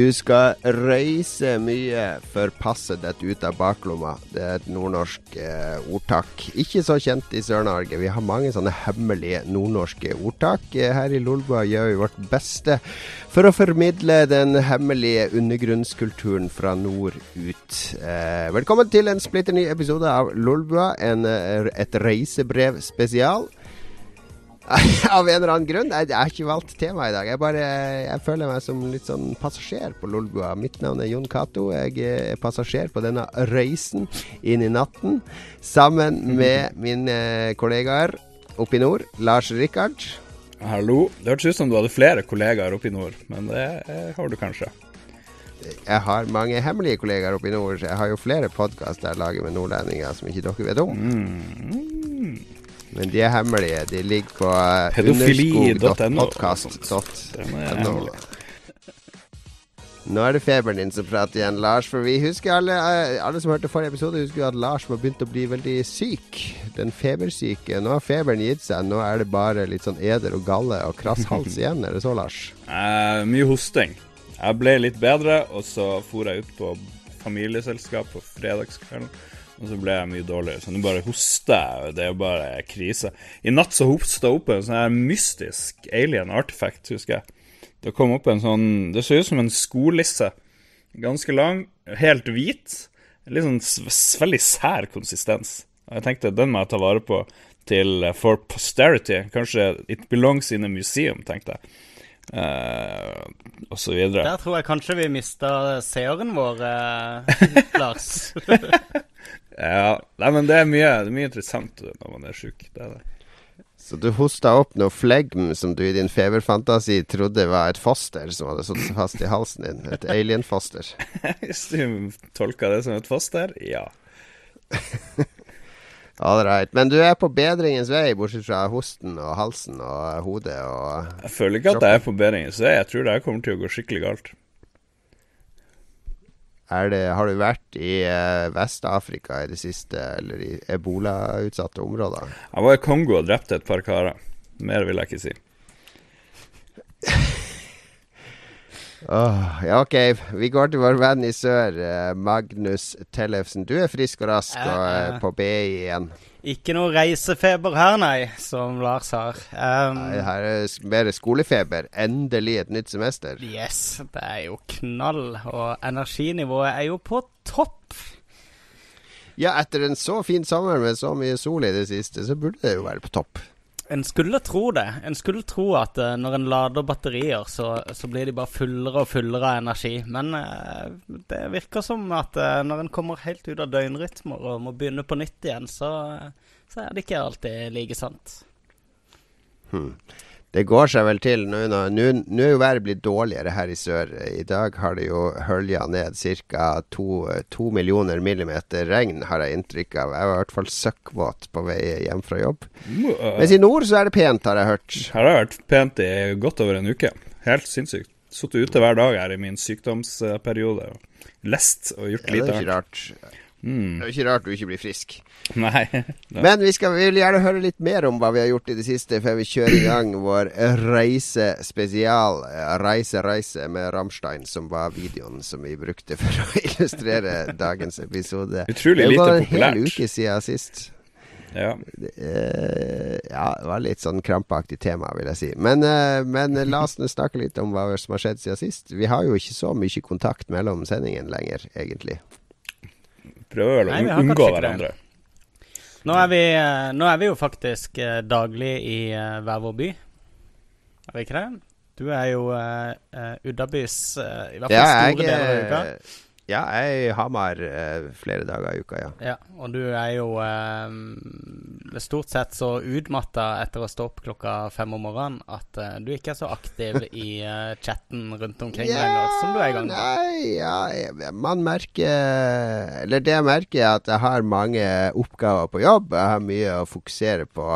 Du skal reise mye for passet ditt ut av baklomma. Det er et nordnorsk eh, ordtak. Ikke så kjent i Sør-Norge. Vi har mange sånne hemmelige nordnorske ordtak. Eh, her i Lolbua gjør vi vårt beste for å formidle den hemmelige undergrunnskulturen fra nord ut. Eh, velkommen til en splitter ny episode av Lolbua, eh, et reisebrev spesial. Av en eller annen grunn. Jeg, jeg har ikke valgt tema i dag. Jeg, bare, jeg føler meg som litt sånn passasjer på Lolbua. Mitt navn er Jon Cato. Jeg er passasjer på denne reisen inn i natten. Sammen med mine kollegaer oppe i nord. Lars Rikard. Hallo. Det hørtes ut som du hadde flere kollegaer oppe i nord, men det har du kanskje. Jeg har mange hemmelige kollegaer oppe i nord. Jeg har jo flere podkaster jeg lager med nordlendinger som ikke dere vet om. Mm. Men de er hemmelige. De ligger på Pedofili.no. underskog.podkast.no. Nå er det feberen din som prater igjen, Lars. For vi husker alle, alle som hørte forrige episode, husker at Lars var begynt å bli veldig syk. Den febersyke. Nå har feberen gitt seg. Nå er det bare litt sånn eder og galle og krass hals igjen. Er det så, Lars? Eh, mye hosting. Jeg ble litt bedre, og så for jeg ut på familieselskap på fredagskvelden. Og så ble jeg mye dårligere. Så nå bare hoster jeg. Det er jo bare krise. I natt så hosta opp en sånn her mystisk alien artifact, husker jeg. Det kom opp en sånn Det så ut som en skolisse. Ganske lang, helt hvit. Litt sånn veldig sær konsistens. Og Jeg tenkte den må jeg ta vare på til for posterity. Kanskje it belongs in a museum, tenkte jeg. Uh, og så videre. Der tror jeg kanskje vi mista seeren vår, eh, Lars. Ja, nei, men det er mye, det er mye interessant når man er sjuk. Så du hosta opp noe flegm som du i din feberfantasi trodde var et foster som hadde satt fast i halsen din. Et alien-foster? Hvis du tolker det som et foster, ja. All right. Men du er på bedringens vei, bortsett fra hosten og halsen og hodet og Jeg føler ikke at jeg er på bedringens vei. jeg tror det her kommer til å gå skikkelig galt. Er det, Har du vært i eh, Vest-Afrika i det siste, eller i ebolautsatte områder? Jeg var i Kongo og drepte et par karer. Mer vil jeg ikke si. Åh, ja, ok. Vi går til vår venn i sør, eh, Magnus Tellefsen. Du er frisk og rask og eh, på BI igjen. Ikke noe reisefeber her, nei, som Lars har. Um, Nei, Her er mer skolefeber. Endelig et nytt semester. yes, det er jo knall, og energinivået er jo på topp. Ja, etter en så fin sommer med så mye sol i det siste, så burde det jo være på topp. En skulle tro det. En skulle tro at uh, når en lader batterier, så, så blir de bare fullere og fullere av energi. Men uh, det virker som at uh, når en kommer helt ut av døgnrytmer og må begynne på nytt igjen, så, så er det ikke alltid like sant. Det går seg vel til. Nå nå- er jo været blitt dårligere her i sør. I dag har det jo hølja ned ca. To, millioner millimeter regn, har jeg inntrykk av. Jeg var i hvert fall søkkvåt på vei hjem fra jobb. Mens i nord så er det pent, har jeg hørt. Her har det vært pent i godt over en uke. Helt sinnssykt. Sittet ute hver dag her i min sykdomsperiode. Lest og gjort Ja, det lite er ikke rart. Mm. Det er jo ikke rart du ikke blir frisk. Nei. Men vi, skal, vi vil gjerne høre litt mer om hva vi har gjort i det siste, før vi kjører i gang vår reise spesial. Reise, reise med Rammstein, som var videoen som vi brukte for å illustrere dagens episode. Utrolig det var en hel uke siden sist. ja. Eh, ja, det var litt sånn krampaktig tema, vil jeg si. Men, eh, men la oss snakke litt om hva som har skjedd siden sist. Vi har jo ikke så mye kontakt mellom sendingen lenger, egentlig. Prøver vel å Nei, unngå hverandre. Nå er vi, eh, nå er vi jo faktisk eh, daglig i eh, hver vår by. Er vi ikke det? Du er jo uh, Uddabys uh, I hvert fall Ja, store jeg, deler av uka. Ja, jeg er i Hamar eh, flere dager i uka, ja. Ja, og du er jo eh, stort sett så utmatta etter å stå opp klokka fem om morgenen at eh, du ikke er så aktiv i eh, chatten rundt omkring lenger som du er i gang med. Nei, ja, jeg- man merker Eller det jeg merker, er at jeg har mange oppgaver på jobb. Jeg har mye å fokusere på.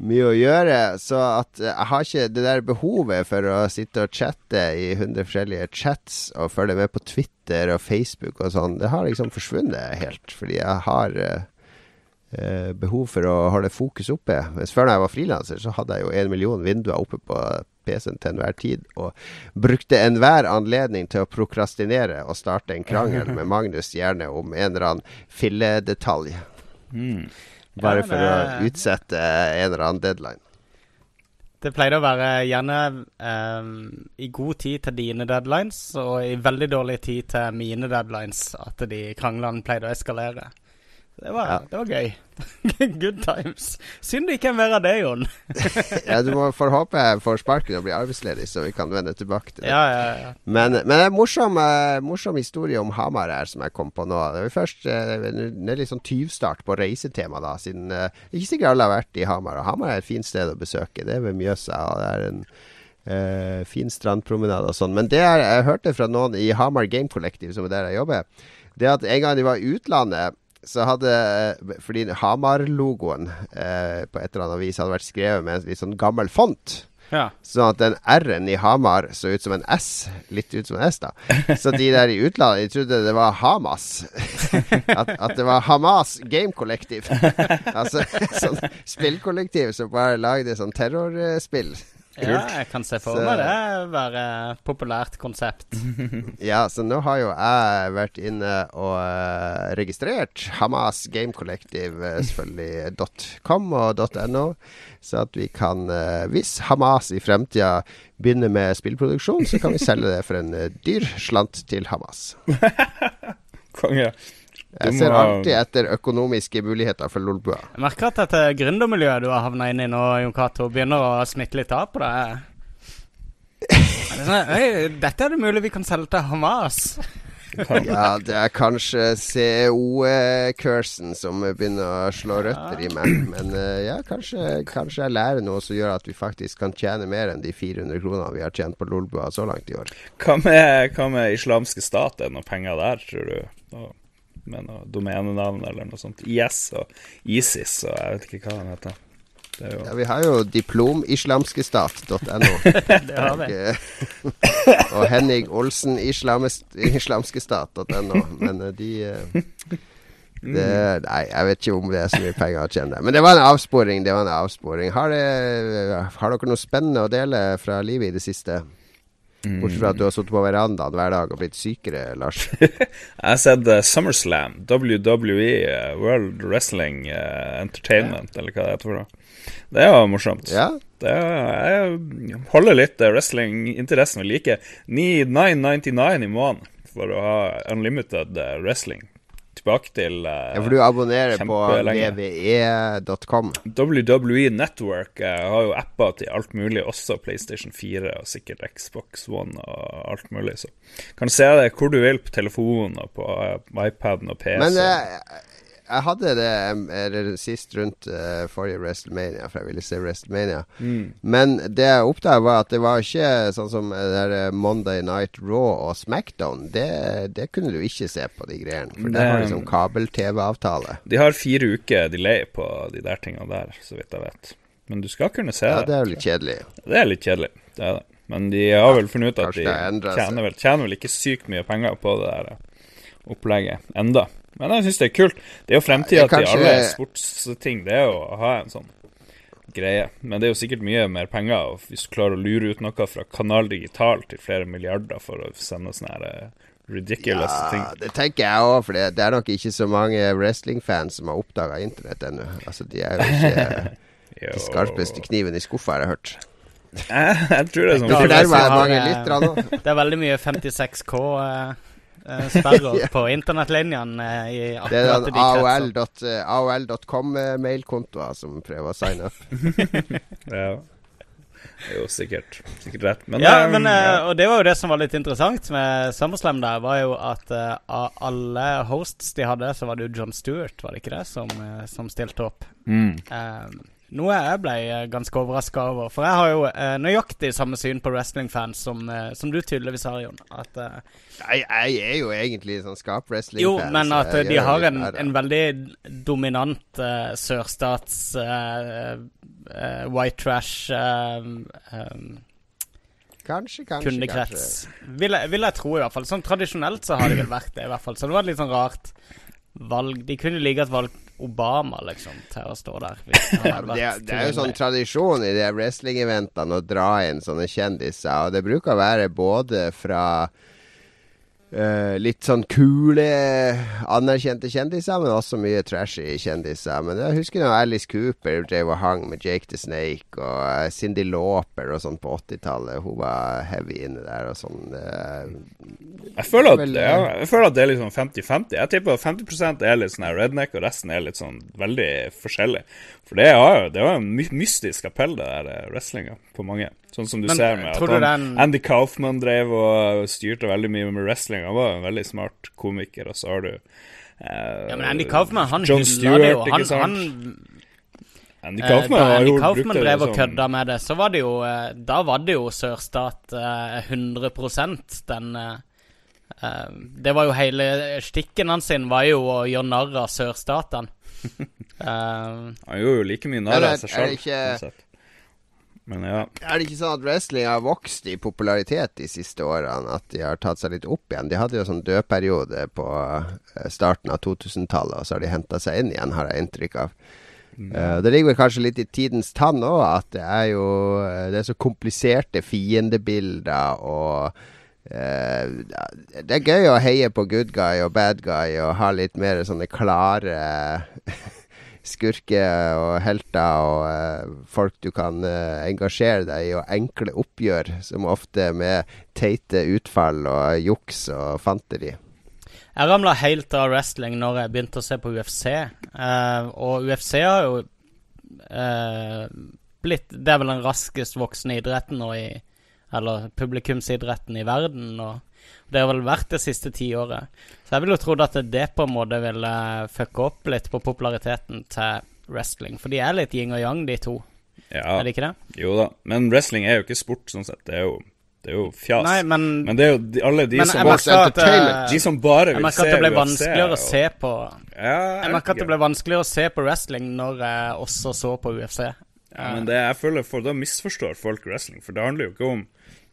Mye å gjøre. Så at jeg har ikke det der behovet for å sitte og chatte i 100 forskjellige chats og følge med på Twitter og Facebook og sånn. Det har liksom forsvunnet helt. Fordi jeg har eh, eh, behov for å holde fokus oppe. Mens før da jeg var frilanser, så hadde jeg jo en million vinduer oppe på, PC-en til enhver tid, og brukte enhver anledning til å prokrastinere og starte en krangel med Magnus, gjerne om en eller annen filledetalj. Mm. Bare Ja, for det- å utsette en eller annen deadline. Det pleide å være gjerne um, i god tid til dine deadlines, og i veldig dårlig tid til mine deadlines, at de kranglene pleide å eskalere. Det var, Ja. det var gøy. Good times. Synd det ikke er mer av det, Jon. Ja, du må får håpe jeg får sparken og blir arbeidsledig, så vi kan vende tilbake til det. Ja, ja, ja. Men, men det er en morsom, eh, morsom historie om Hamar her som jeg kom på nå. Det er først eh, det er litt sånn tyvstart på reisetema, da. Siden eh, ikke sikkert alle har vært i Hamar. Og Hamar er et fint sted å besøke. Det er ved Mjøsa, og det er en Uh, fin strandpromenade og sånn. Men det jeg, jeg hørte fra noen i Hamar Game Collective, som er der jeg jobber, det at en gang de var i utlandet så hadde Fordi Hamar-logoen eh, på et eller annet vis hadde vært skrevet med en litt sånn gammel font. ja. Sånn at den R-en i Hamar så ut som en S. Litt ut som en S, da. Så de der i utlandet, de trodde det var Hamas. At, at det var Hamas Game Collective. Altså sånn spillkollektiv som bare lagde sånn terrorspill. Ja, jeg kan se for meg det være populært konsept. Ja, så nå har jo jeg vært inne og eh, registrert Hamas Game Collective, eh, selvfølgelig .com og .no, så at vi kan, eh, hvis Hamas i fremtida begynner med spillproduksjon, så kan vi selge det for en dyr slant til Hamas. Konge. Jeg ser alltid etter økonomiske muligheter for Lolbua. Jeg merker at dette gründermiljøet du har havna inn i nå, Jon Cato, begynner å smitte litt av på deg. Det sånn, «Hei, Dette er det mulig vi kan selge til Hamas. Ja, det er kanskje CEO-cursen som begynner å slå røtter i meg. Men eh, ja, kanskje, kanskje jeg lærer noe som gjør at vi faktisk kan tjene mer enn de 400 kronene vi har tjent på Lolbua så langt i år. Hva med, hva med islamske stat? Er det noe penger der, tror du? Med noe domenenavn eller noe sånt? IS og ISIS og jeg vet ikke hva den heter. Det er jo Ja, vi har jo diplomislamskestat.no. Det har vi. og Henning Olsen islamskestat.no. Men eh, de eh, det, Nei, jeg vet ikke om det er så mye penger å tjene. Men det var en avsporing. Det var en avsporing. Har, det, har dere noe spennende å dele fra livet i det siste? Bortsett fra at du har sittet på verandaen hver dag og blitt sykere, Lars. Jeg har sett uh, SummerSlam, WWE, eh, World Wrestling uh, Entertainment, eller hva det heter for noe. Det var morsomt. Ja, Det er, jeg holder litt wrestlinginteressen ved like. 9,999 i måneden for å ha unlimited wrestling. Tilbake til uh, ja for du abonnerer på E wwe.com. WWE Network uh, har jo apper til alt mulig, også PlayStation 4 og sikkert Xbox One og alt mulig. Så kan du se det hvor du vil på telefonen og på uh, iPaden og PC. Men jeg hadde det eh, sist rundt uh, forrige WrestleMania, for jeg ville se WrestleMania. Mm. Men det jeg oppdaga, var at det var ikke sånn som det der eh, Monday Night Raw og Smackdown. Det, det kunne du ikke se på de greiene. For det var liksom kabel-TV-avtale. De har fire uker delay på de der tingene der, så vidt jeg vet. Men du skal kunne se Ja, det. det er jo litt kjedelig. Det er litt kjedelig, det er det. Men de har vel funnet ut at de det tjener vel, tjener vel ikke sykt mye penger på det der eh, opplegget enda. Men jeg syns det er kult. Det er jo fremtida Ja, til kanskje- alle sportsting, det er jo å ha en sånn greie. Men det er jo sikkert mye mer penger og hvis du klarer å lure ut noe fra Kanal Digital til flere milliarder for å sende sånne her ridiculous ridiculous ting. Ja, det tenker jeg òg, for det, er nok ikke så mange wrestling-fans som har oppdaga internett ennå. Altså, de er jo ikke Jo. de skarpeste kniven i skuffa, har jeg hørt. Jeg, tror det er sånn er eh. Det er veldig mye 56K eh, eh, ja. på internettlinjene eh, i Det er den. AOL.com-mailkontoer som prøver å signe opp. Ja. Det er jo sikkert, sikkert rett. Men, Ja, eh, men, ja. eh, og det var jo det som var litt interessant med SummerSlam der, var jo at uh, av alle hosts de hadde, så var det jo John Stewart, var det ikke det, som, eh, som stilte opp. mm. Eh, noe jeg ble eh, ganske overraska over. For jeg har jo eh, nøyaktig samme syn på wrestlingfans som, eh, som du tydeligvis har, Jon. At eh, Jeg, jeg er jo egentlig sånn skap-wrestling-fan. Jo, men at de har en, en veldig dominant eh, sørstats eh, white trash Kanskje, kanskje, kundekrets. kanskje. Vil jeg, vil jeg tro, i hvert fall. Sånn tradisjonelt så har det vel vært det, i hvert fall. Så det var et litt sånn rart valg. De kunne like godt valgt Obama, liksom, til å stå der. Ja, det, det er jo sånn tradisjon i de wrestling-eventene å dra inn sånne kjendiser. Og det bruker å være både fra eh, litt sånn kule, anerkjente kjendiser, men også mye trashy kjendiser. Men jeg husker når Alice Cooper drev og hang med Jake the Snake, og uh, Cindy Lauper og sånn på 80-tallet. Hun var heavy inne der og sånn. Uh, Jeg føler at, Vel, ja, jeg føler at det er litt sånn 50-50. Jeg tipper at 50% er litt sånn redneck, og resten er litt sånn veldig forskjellig. For det er, jo det var en mystisk appell, det der wrestlinga, på mange. Sånn som du Men, ser med at han, den- Andy Kaufman drev og styrte veldig mye med wrestling. Han var en veldig smart komiker, og så har du uh, Ja, men Andy Kaufman, han John Stewart, det jo. Han, ikke sant? han Andy Kaufman da har Andy Kaufman drev og kødda med det, så var det jo eh, Da var det jo sørstat eh, 100% den Det var jo hele stikken hans sin var jo å gjøre narr av sørstatene. Han gjorde jo like mye narr av seg sjøl. Men ja. Er det ikke sånn at wrestling har vokst i popularitet de siste årene? At de har tatt seg litt opp igjen? De hadde jo sånn dødperiode på eh, starten av 2000-tallet, og så har de henta seg inn igjen, har jeg inntrykk av. Uh, det ligger vel kanskje litt i tidens tann òg, at det er jo eh, Det er så kompliserte fiendebilder og uh, Det er gøy å heie på good guy og bad guy og ha litt mer sånne klare skurker og helter og eh, folk du kan eh, engasjere deg i, og enkle oppgjør, som ofte med teite utfall og juks og fanteri. Jeg ramla helt av wrestling når jeg begynte å se på UFC. Eh, og UFC har jo eh, blitt Det er vel den raskest voksende idretten nå i Eller publikumsidretten i verden. Og det har vel vært det siste tiåret. Så jeg ville jo trodd at det på en måte ville fucke opp litt på populariteten til wrestling. For de er litt yin og yang, de to. ja. Er det ikke det? Jo da. Men wrestling er jo ikke sport, sånn sett. Det er jo, det er jo fjas. Nei, men, Men det er jo de, alle de som at, eh, De som bare jeg merker at det ble UFC vanskeligere å og- se på Ja, Jeg merker at det ble vanskeligere å se på wrestling når jeg også så på UFC. ja, Men det jeg føler for Da misforstår folk wrestling, for det handler jo ikke om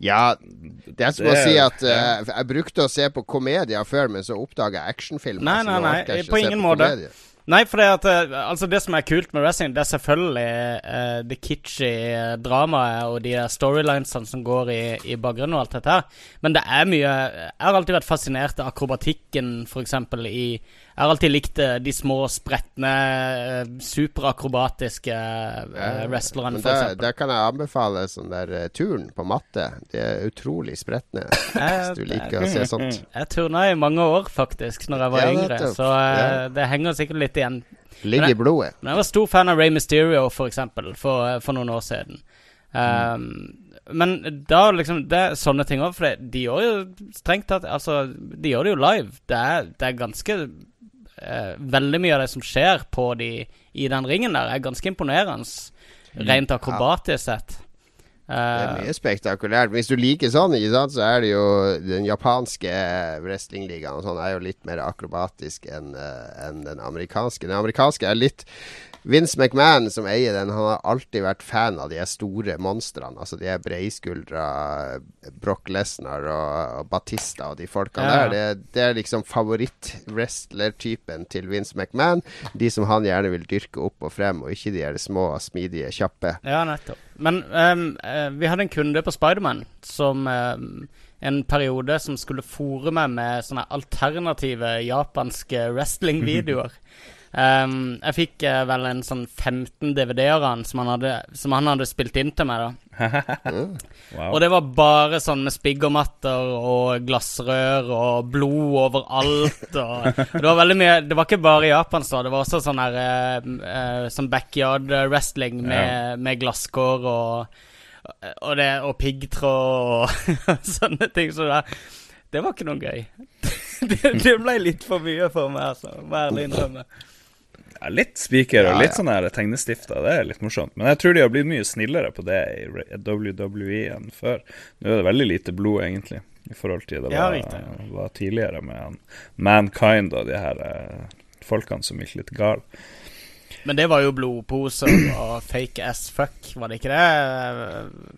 Ja, det å er- si at eh, jeg brukte å se på komedier før, men så oppdaga jeg actionfilmer. Nei, nei, nei, på ingen på måte. komedier. Nei, for det, at, eh, altså det som er kult med wrestling, det er selvfølgelig uh, det kitschy dramaet og de storylinesene som går i, i bakgrunnen og alt dette her. Men det er mye Jeg har alltid vært fascinert av akrobatikken, f.eks. i Jeg har alltid likt eh, de små, spretne, eh, superakrobatiske eh, wrestlerne, f.eks. der kan jeg anbefale sånn der uh, turn på matte. De er utrolig spretne, hvis du liker å se sånt. Jeg turna i mange år, faktisk, når jeg var Ja, yngre. Så uh, Ja. det henger sikkert litt igjen. Ligger i blodet. Men jeg var stor fan av Ray Mysterio, for eksempel, for, for noen år siden. Um, Men da liksom Det er sånne ting òg, for de gjør jo strengt tatt Altså, de gjør det jo live. Det er, det er ganske eh, Veldig mye av det som skjer på de i den ringen der, er ganske imponerende. Rent akrobatisk sett. Det er Eh, mye spektakulært. Hvis du liker sånn, ikke sant, så er det jo den japanske wrestlingligaen og sånn er jo litt mer akrobatisk enn eh, enn den amerikanske. Den amerikanske er litt Vince McMahon, som eier den, han har alltid vært fan av de store monstrene. Altså de er breiskuldra Brock Lesnar og, og Batista og de folkene Ja. der. Det, det er liksom favoritt-wrestler-typen til Vince McMahon. De som han gjerne vil dyrke opp og frem, og ikke de er små, smidige, kjappe. Ja, nettopp. Men eh, vi hadde en kunde på Spiderman som um, en periode som skulle fòre meg med sånne alternative japanske wrestlingvideoer. Ehm, jeg fikk uh, vel en sånn 15 DVD-er av han som, han hadde- som han hadde spilt inn til meg. da Wow. Og det var bare sånn med spiggermatter og glassrør og blod overalt. Og det var veldig mye Det var ikke bare i Japan, så. Det var også sånn her uh, uh, Sånn backyard wrestling med, med glasskår og og, det, og piggtråd og sånne ting. Så det, det var ikke noe gøy. Det, det ble litt for mye for meg, altså. Må ærlig innrømme. Ja, litt spiker og litt ja. sånn her tegnestifter, det er litt morsomt. Men jeg tror de har blitt mye snillere på det i WWE enn før. Nå er det veldig lite blod, egentlig, i forhold til det var, var tidligere med Mankind og de her eh, folkene som gikk litt gal. Men det var jo blodposer og fake as fuck, var det ikke det?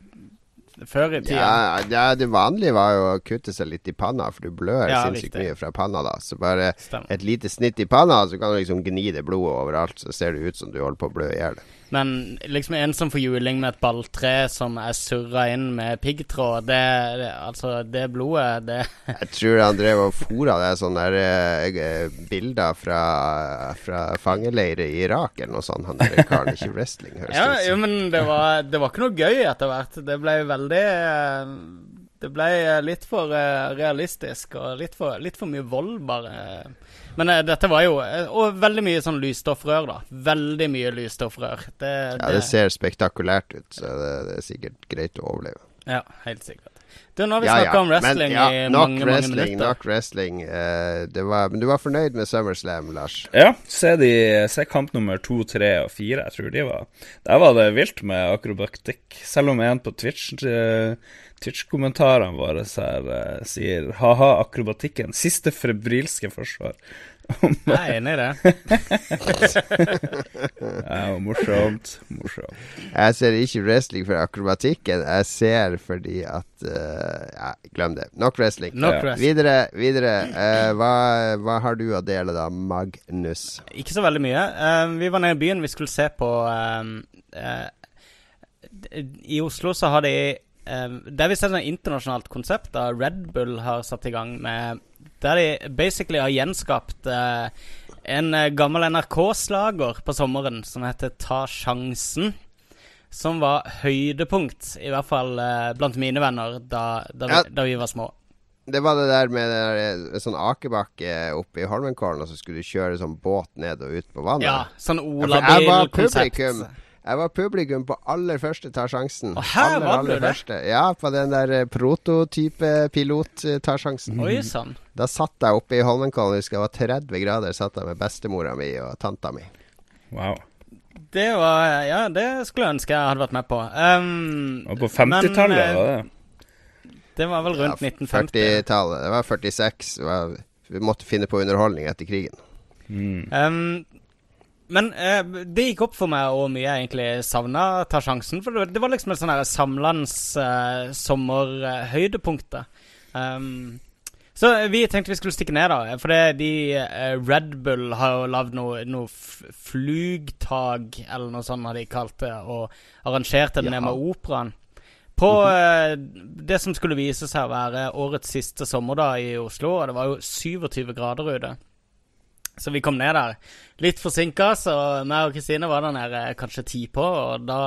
Før i tida. Ja, ja, det vanlige var jo å kutte seg litt i panna, for du blør Ja, sinnssykt mye fra panna da. Så bare Stem. et lite snitt i panna, så kan du liksom gni det blodet overalt, så ser det ut som du holder på å blø i hjel. Men liksom en som får juling med et balltre som er surra inn med piggtråd, det, det Altså, det blodet, det Jeg tror han drev og fora det sånne der, eh, bilder fra, fra fangeleire i Irak eller noe sånt. Han der karen, ikke wrestling, høres Ja, det ut jo, som. men det var, det var ikke noe gøy etter hvert. Det ble veldig eh, Det ble eh, litt for eh, realistisk og litt for, litt for mye vold, bare. Men eh, dette var jo eh, Og veldig mye sånn lysstoffrør, da. Veldig mye lysstoffrør. Det, Ja, det ser spektakulært ut, så det, det er sikkert greit å overleve. Ja, helt sikkert. Du, nå har vi Ja, snakka ja, om wrestling men, ja, i nok mange, wrestling, mange minutter. Nok wrestling. Uh, det var, men du var fornøyd med SummerSlam, Lars? Ja, se, de, se kamp nummer to, tre og fire. Jeg tror de var Der var det vilt med akrobatikk. Selv om en på Twitch eh, Twitch-kommentarene våre her, uh, sier ha-ha, akrobatikken. Siste febrilske forsvar. Jeg er enig i det. Ja, morsomt. Morsomt. Jeg ser ikke wrestling for akrobatikken. Jeg ser fordi at uh, Ja, glem det. Nok wrestling. Nok Ja. wrestling. Videre. videre. Uh, hva, hva har du å dele, da, Magnus? Ikke så veldig mye. Vi var nede i byen, vi skulle se på I Oslo så har de Det er visst et internasjonalt konsept da Red Bull har satt i gang med Der de basically har gjenskapt eh, en eh, gammel NRK-slager på sommeren som heter Ta sjansen. Som var høydepunkt, i hvert fall eh, blant mine venner, da, da, vi, Ja. da vi var små. Det var det der med der, sånn akebakke oppe i Holmenkollen, og så skulle du kjøre sånn båt ned og ut på vannet. Ja, sånn Ja, jeg var Olabil-konsept. publikum. Jeg var publikum på aller første Ta sjansen. Og her aller, var du aller det? første. Ja, på den der eh, prototype pilot eh, Ta sjansen. Oi sann. Da satt jeg oppe i Holmenkollen, husker jeg var 30 grader, satt jeg med bestemora mi og tanta mi. Wow. Det var Ja, det skulle jeg ønske jeg hadde vært med på. Um, Og på 50-tallet eh, var det. Det var vel rundt Ja, 1950. 40-tallet. Det var 46. Det var, vi måtte finne på underholdning etter krigen. Mm. Um, men eh, det gikk opp for meg hvor mye jeg egentlig savna Ta sjansen. For det, var liksom et sånn her samlands uh, sommerhøydepunkt. Um, så vi tenkte vi skulle stikke ned, da. For det, de eh, Red Bull har jo lagd noe, noe flugtag, eller noe sånt har de kalt det, og arrangerte det Ja. ned med operaen. På eh, det som skulle vise seg å være årets siste sommerdag i Oslo, og det var jo 27 grader ute. Så vi kom ned der litt forsinka, så meg og Kristine var der nede kanskje ti på, og da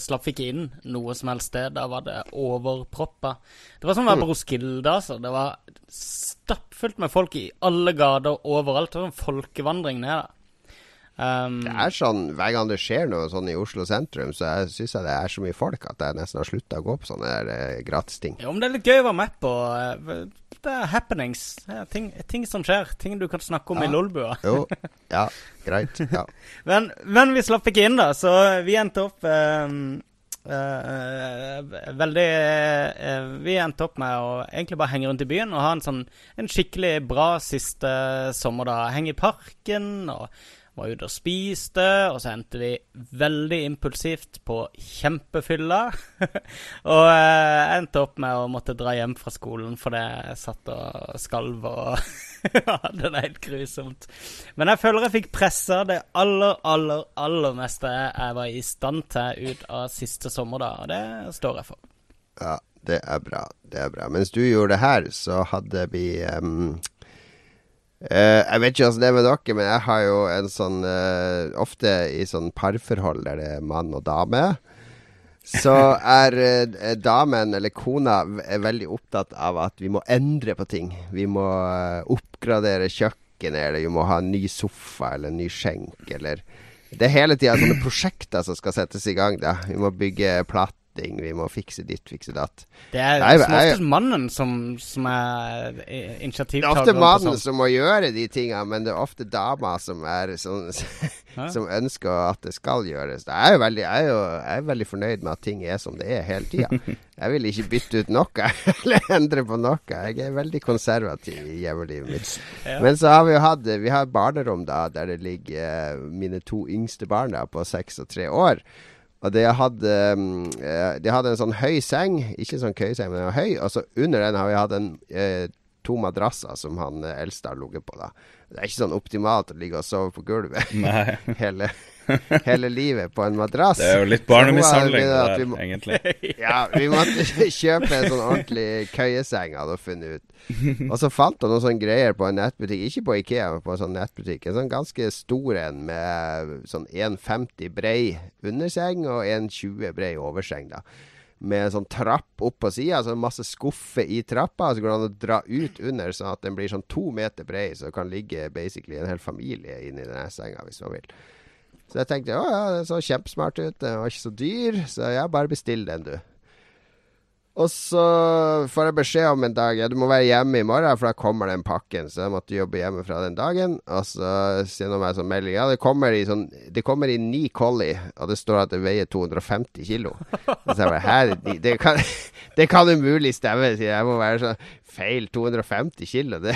slapp vi ikke inn noe som helst sted. Da var det overproppa. Det var som å være på Roskilde, altså. Det var stappfullt med folk i alle gater overalt. Det var en folkevandring ned der. Um, Det er sånn, Hver gang det skjer noe sånn i Oslo sentrum, så syns jeg det er så mye folk at jeg nesten har slutta å gå på sånne der, eh, gratisting. jo, men det er litt gøy å være med på. eh, Er happenings. Ting, ting som skjer. Ting du kan snakke om Ja. i Lolbua. Jo, ja, greit. Ja. Men, men vi slapp ikke inn, da, så vi endte opp ehm, uh, Veldig eh, Vi endte opp med å egentlig bare henge rundt i byen og ha en sånn En skikkelig bra siste sommer, da. Henge i parken og var ute og spiste, og så endte vi veldig impulsivt på kjempefylla. og eh, endte opp med å måtte dra hjem fra skolen fordi jeg satt og skalv og hadde det helt grusomt. Men jeg føler jeg fikk pressa det aller, aller, aller meste jeg var i stand til ut av siste sommer, da, og det står jeg for. ja, det er bra. Det er bra. Mens du gjorde det her, så hadde vi em, eh, Jeg vet ikke hvordan det er med dere, men jeg har jo en sånn uh, Ofte i sånn parforhold der det er mann og dame. Så er uh, damen, eller kona, er veldig opptatt av at vi må endre på ting. Vi må oppgradere kjøkkenet, eller vi må ha en ny sofa eller en ny skjenk, eller Det er hele tida sånne prosjekter som skal settes i gang, da. Vi må bygge platting, vi må fikse ditt, fikse datt. Det er Nei, som oftest mannen som, som er initiativtaker. Det er ofte mannen som må gjøre de tinga, men det er ofte dama som er sånn Som ønsker at det skal gjøres. Jeg er jo veldig, jeg er jo, jeg er veldig fornøyd med at ting er som det er hele tida. Jeg vil ikke bytte ut noe eller endre på noe. Jeg er veldig konservativ i hjemmelivet mitt. Ja. Men så har vi jo hatt Vi har barnerom da der det ligger eh, mine to yngste barna på seks og tre år. Og de hadde, mm, eh, de hadde en sånn høy seng, ikke sånn køyeseng, men den var høy. Og så under den har vi hatt en, eh, to madrasser som han eh, eldste har ligget på. da Det er ikke sånn optimalt å ligge og sove på gulvet Nei. hele, hele livet på en madrass. Det er jo litt Så barnemishandling, det der, må- egentlig. Ja, vi måtte kjøpe en sånn ordentlig køyeseng, hadde hun funnet ut. Og så fant hun noen sånne greier på en nettbutikk, ikke på Ikea, men på en sånn nettbutikk. En sånn ganske stor en med sånn 1,50 brei underseng og 1,20 brei overseng, da. Med en sånn trapp opp på sida, altså masse skuffer i trappa. Så går det an å dra ut under, sånn at den blir sånn to meter brei, så det kan ligge basically en hel familie inni denne senga, hvis man vil. Så jeg tenkte å ja, det så kjempesmart ut, den var ikke så dyr, så ja, bare bestill den, du. Og så får jeg beskjed om en dag Ja, du må være hjemme i morgen, for da kommer den pakken. Så jeg måtte jobbe hjemmefra den dagen. Og så sender hun meg sånn melding. Ja, det kommer i sånn Det kommer i ni collie, og det står at det veier 250 kilo. Og så jeg bare her, det, kan, det kan umulig stemme, sier jeg. Jeg må være sånn feil 250 kilo. Det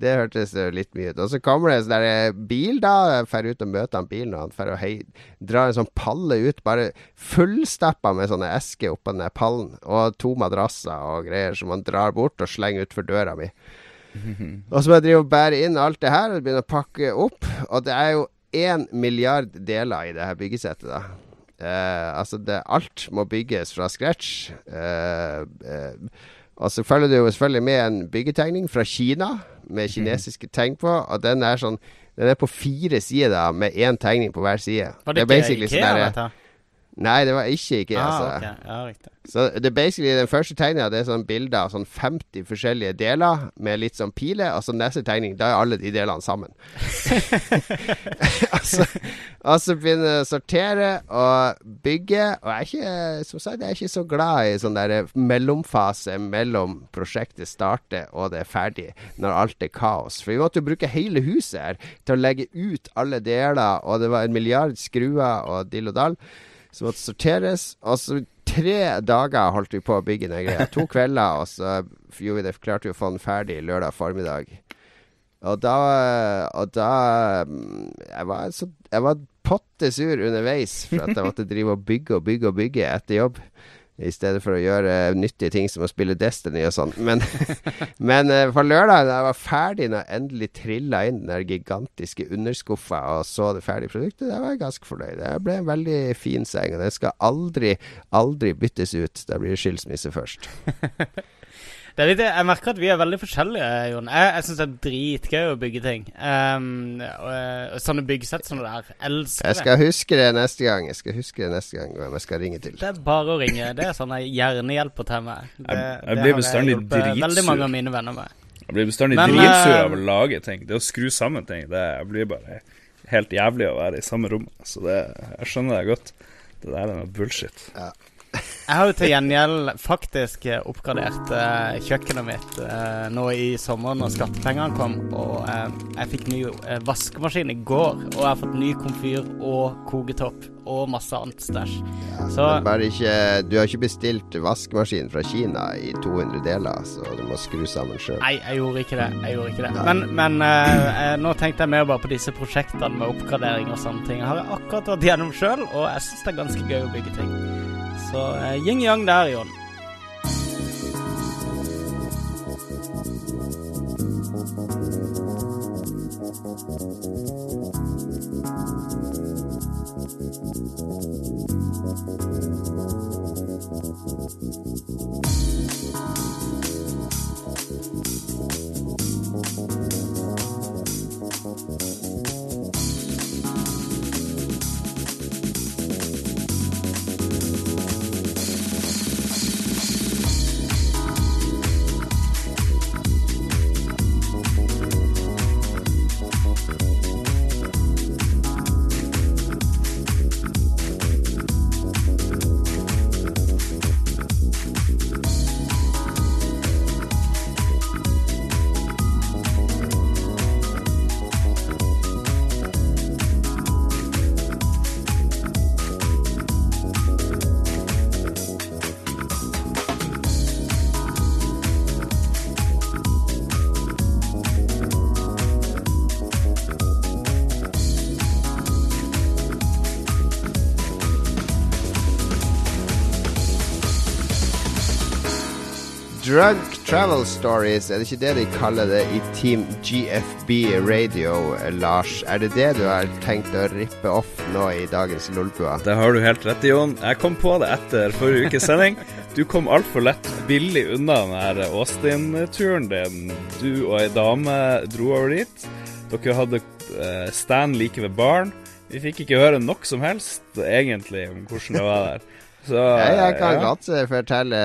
det hørtes litt mye ut. Og så kommer det en sånn eh, bil, da. Drar ut og møter han bilen, og han drar og hei, drar en sånn palle ut, bare fullstappa med sånne esker oppå den der pallen. Og to madrasser og greier som han drar bort og slenger utfor døra mi. Og så må jeg drive og bære inn alt det her og begynne å pakke opp. Og det er jo én milliard deler i det her byggesettet, da. Eh, altså, det, alt må bygges fra scratch. Eh, eh, og så følger det jo selvfølgelig med en byggetegning fra Kina, med kinesiske tegn på. Og den er sånn Den er på fire sider da, med én tegning på hver side. Var det, er ikke basically sånn der- dette? Nei, det var ikke Ikea. Ah, altså. ok. Ja, riktig. Så det er basically den første tegninga Det er sånn bilder av sånn 50 forskjellige deler med litt sånn piler. Og så neste tegning, da er alle de delene sammen. altså, og så begynner jeg å sortere og bygge. Og jeg er ikke, som sagt, jeg er ikke så glad i sånn der mellomfase mellom prosjektet starter og det er ferdig, når alt er kaos. For vi måtte jo bruke hele huset her til å legge ut alle deler, og det var en milliard skruer og dill og dall som måtte sorteres. Og så tre dager holdt vi på å bygge den greia. To kvelder, og så vi det, klarte vi å få den ferdig lørdag formiddag. Og da, og da mm, Jeg var, så, jeg var potte sur underveis for at jeg måtte drive og bygge og bygge og bygge etter jobb. I stedet for å gjøre nyttige ting som å spille Destiny og sånn. Men, men eh, på lørdag, da jeg var ferdig, når jeg endelig trilla inn den der gigantiske underskuffa og så det ferdige produktet, da var jeg ganske fornøyd. Det ble en veldig fin seng. Og den skal aldri, aldri byttes ut. Da blir det skilsmisse først. Det er litt, jeg merker at vi er veldig forskjellige, Jon. Jeg, jeg syns det er dritgøy å bygge ting. Um, og, og sånne byggesett som det der. Elsker Jeg det. skal huske det neste gang. Jeg skal huske det neste gang hvem jeg skal ringe til. Det er bare å ringe. Det er sånn jeg gjerne hjelper til med. Det, Jeg- jeg blir bestandig hjulpet Veldig mange av mine venner med. Jeg blir bestandig dritsur eh, av å lage ting. Det å skru sammen ting, det blir bare helt jævlig å være i samme rom. Så det, jeg skjønner det godt. Det der er noe bullshit. Jeg har jo til gjengjeld faktisk eh, oppgradert eh, kjøkkenet mitt eh, nå i sommer når skattepengene kom. Og eh, jeg fikk ny eh, vaskemaskin i går, og jeg har fått ny komfyr og koketopp og masse annet stæsj. Så Men bare ikke Du har ikke bestilt vaskemaskin fra Kina i 200 deler, så du må skru sammen sjøl. Nei, jeg gjorde ikke det. Jeg gjorde ikke det. Men, men eh, eh, nå tenkte jeg mer bare på disse prosjektene med oppgradering og sånne ting. Jeg har akkurat vært gjennom sjøl, og jeg syns det er ganske gøy å bygge ting. Så eh, yin-yang der, Jon. Thank Travel Stories, er det ikke det de kaller det i Team GFB Radio, Lars? Er det det du har tenkt å rippe off nå i dagens Lolbua? Det har du helt rett i, Jon. Jeg kom på det etter forrige ukes sending. Du kom altfor lett billig unna den her Austin-turen din. Du og ei dame dro over dit. Dere hadde eh, stand like ved baren. Vi fikk ikke høre nok som helst egentlig om hvordan det var der. Så, jeg, jeg kan ja. godt eh, fortelle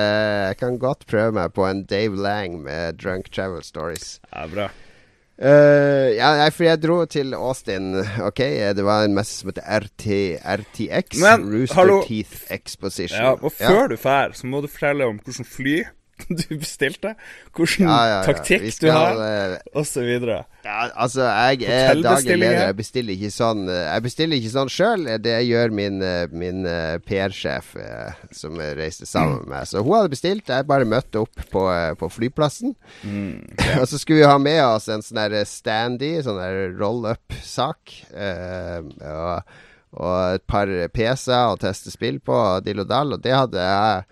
Jeg kan godt prøve meg på en Dave Lang med Drunk Travel Stories. Ja, bra. Uh, ja, jeg, for jeg dro til Austin. Ok, Det var en messe som heter RT, RTX. Men, Rooster hallo. Teeth Exposition. Ja, og før du drar, så må du fortelle om hvordan fly du bestilte, hvilken Ja, ja, ja. taktikk skal, du har, eh, osv. Ja, altså, jeg er daglig leder. Jeg bestiller ikke sånn eh, Jeg bestiller ikke sånn sjøl. Det gjør min, eh, min PR-sjef, som jeg reiste sammen med meg. Så hun hadde bestilt. Jeg bare møtte opp på, på flyplassen. og så skulle vi ha med oss en sånn standy, sånn roll-up-sak. Eh, og, et par PC-er å teste spill på, og dill og dall. Og det hadde jeg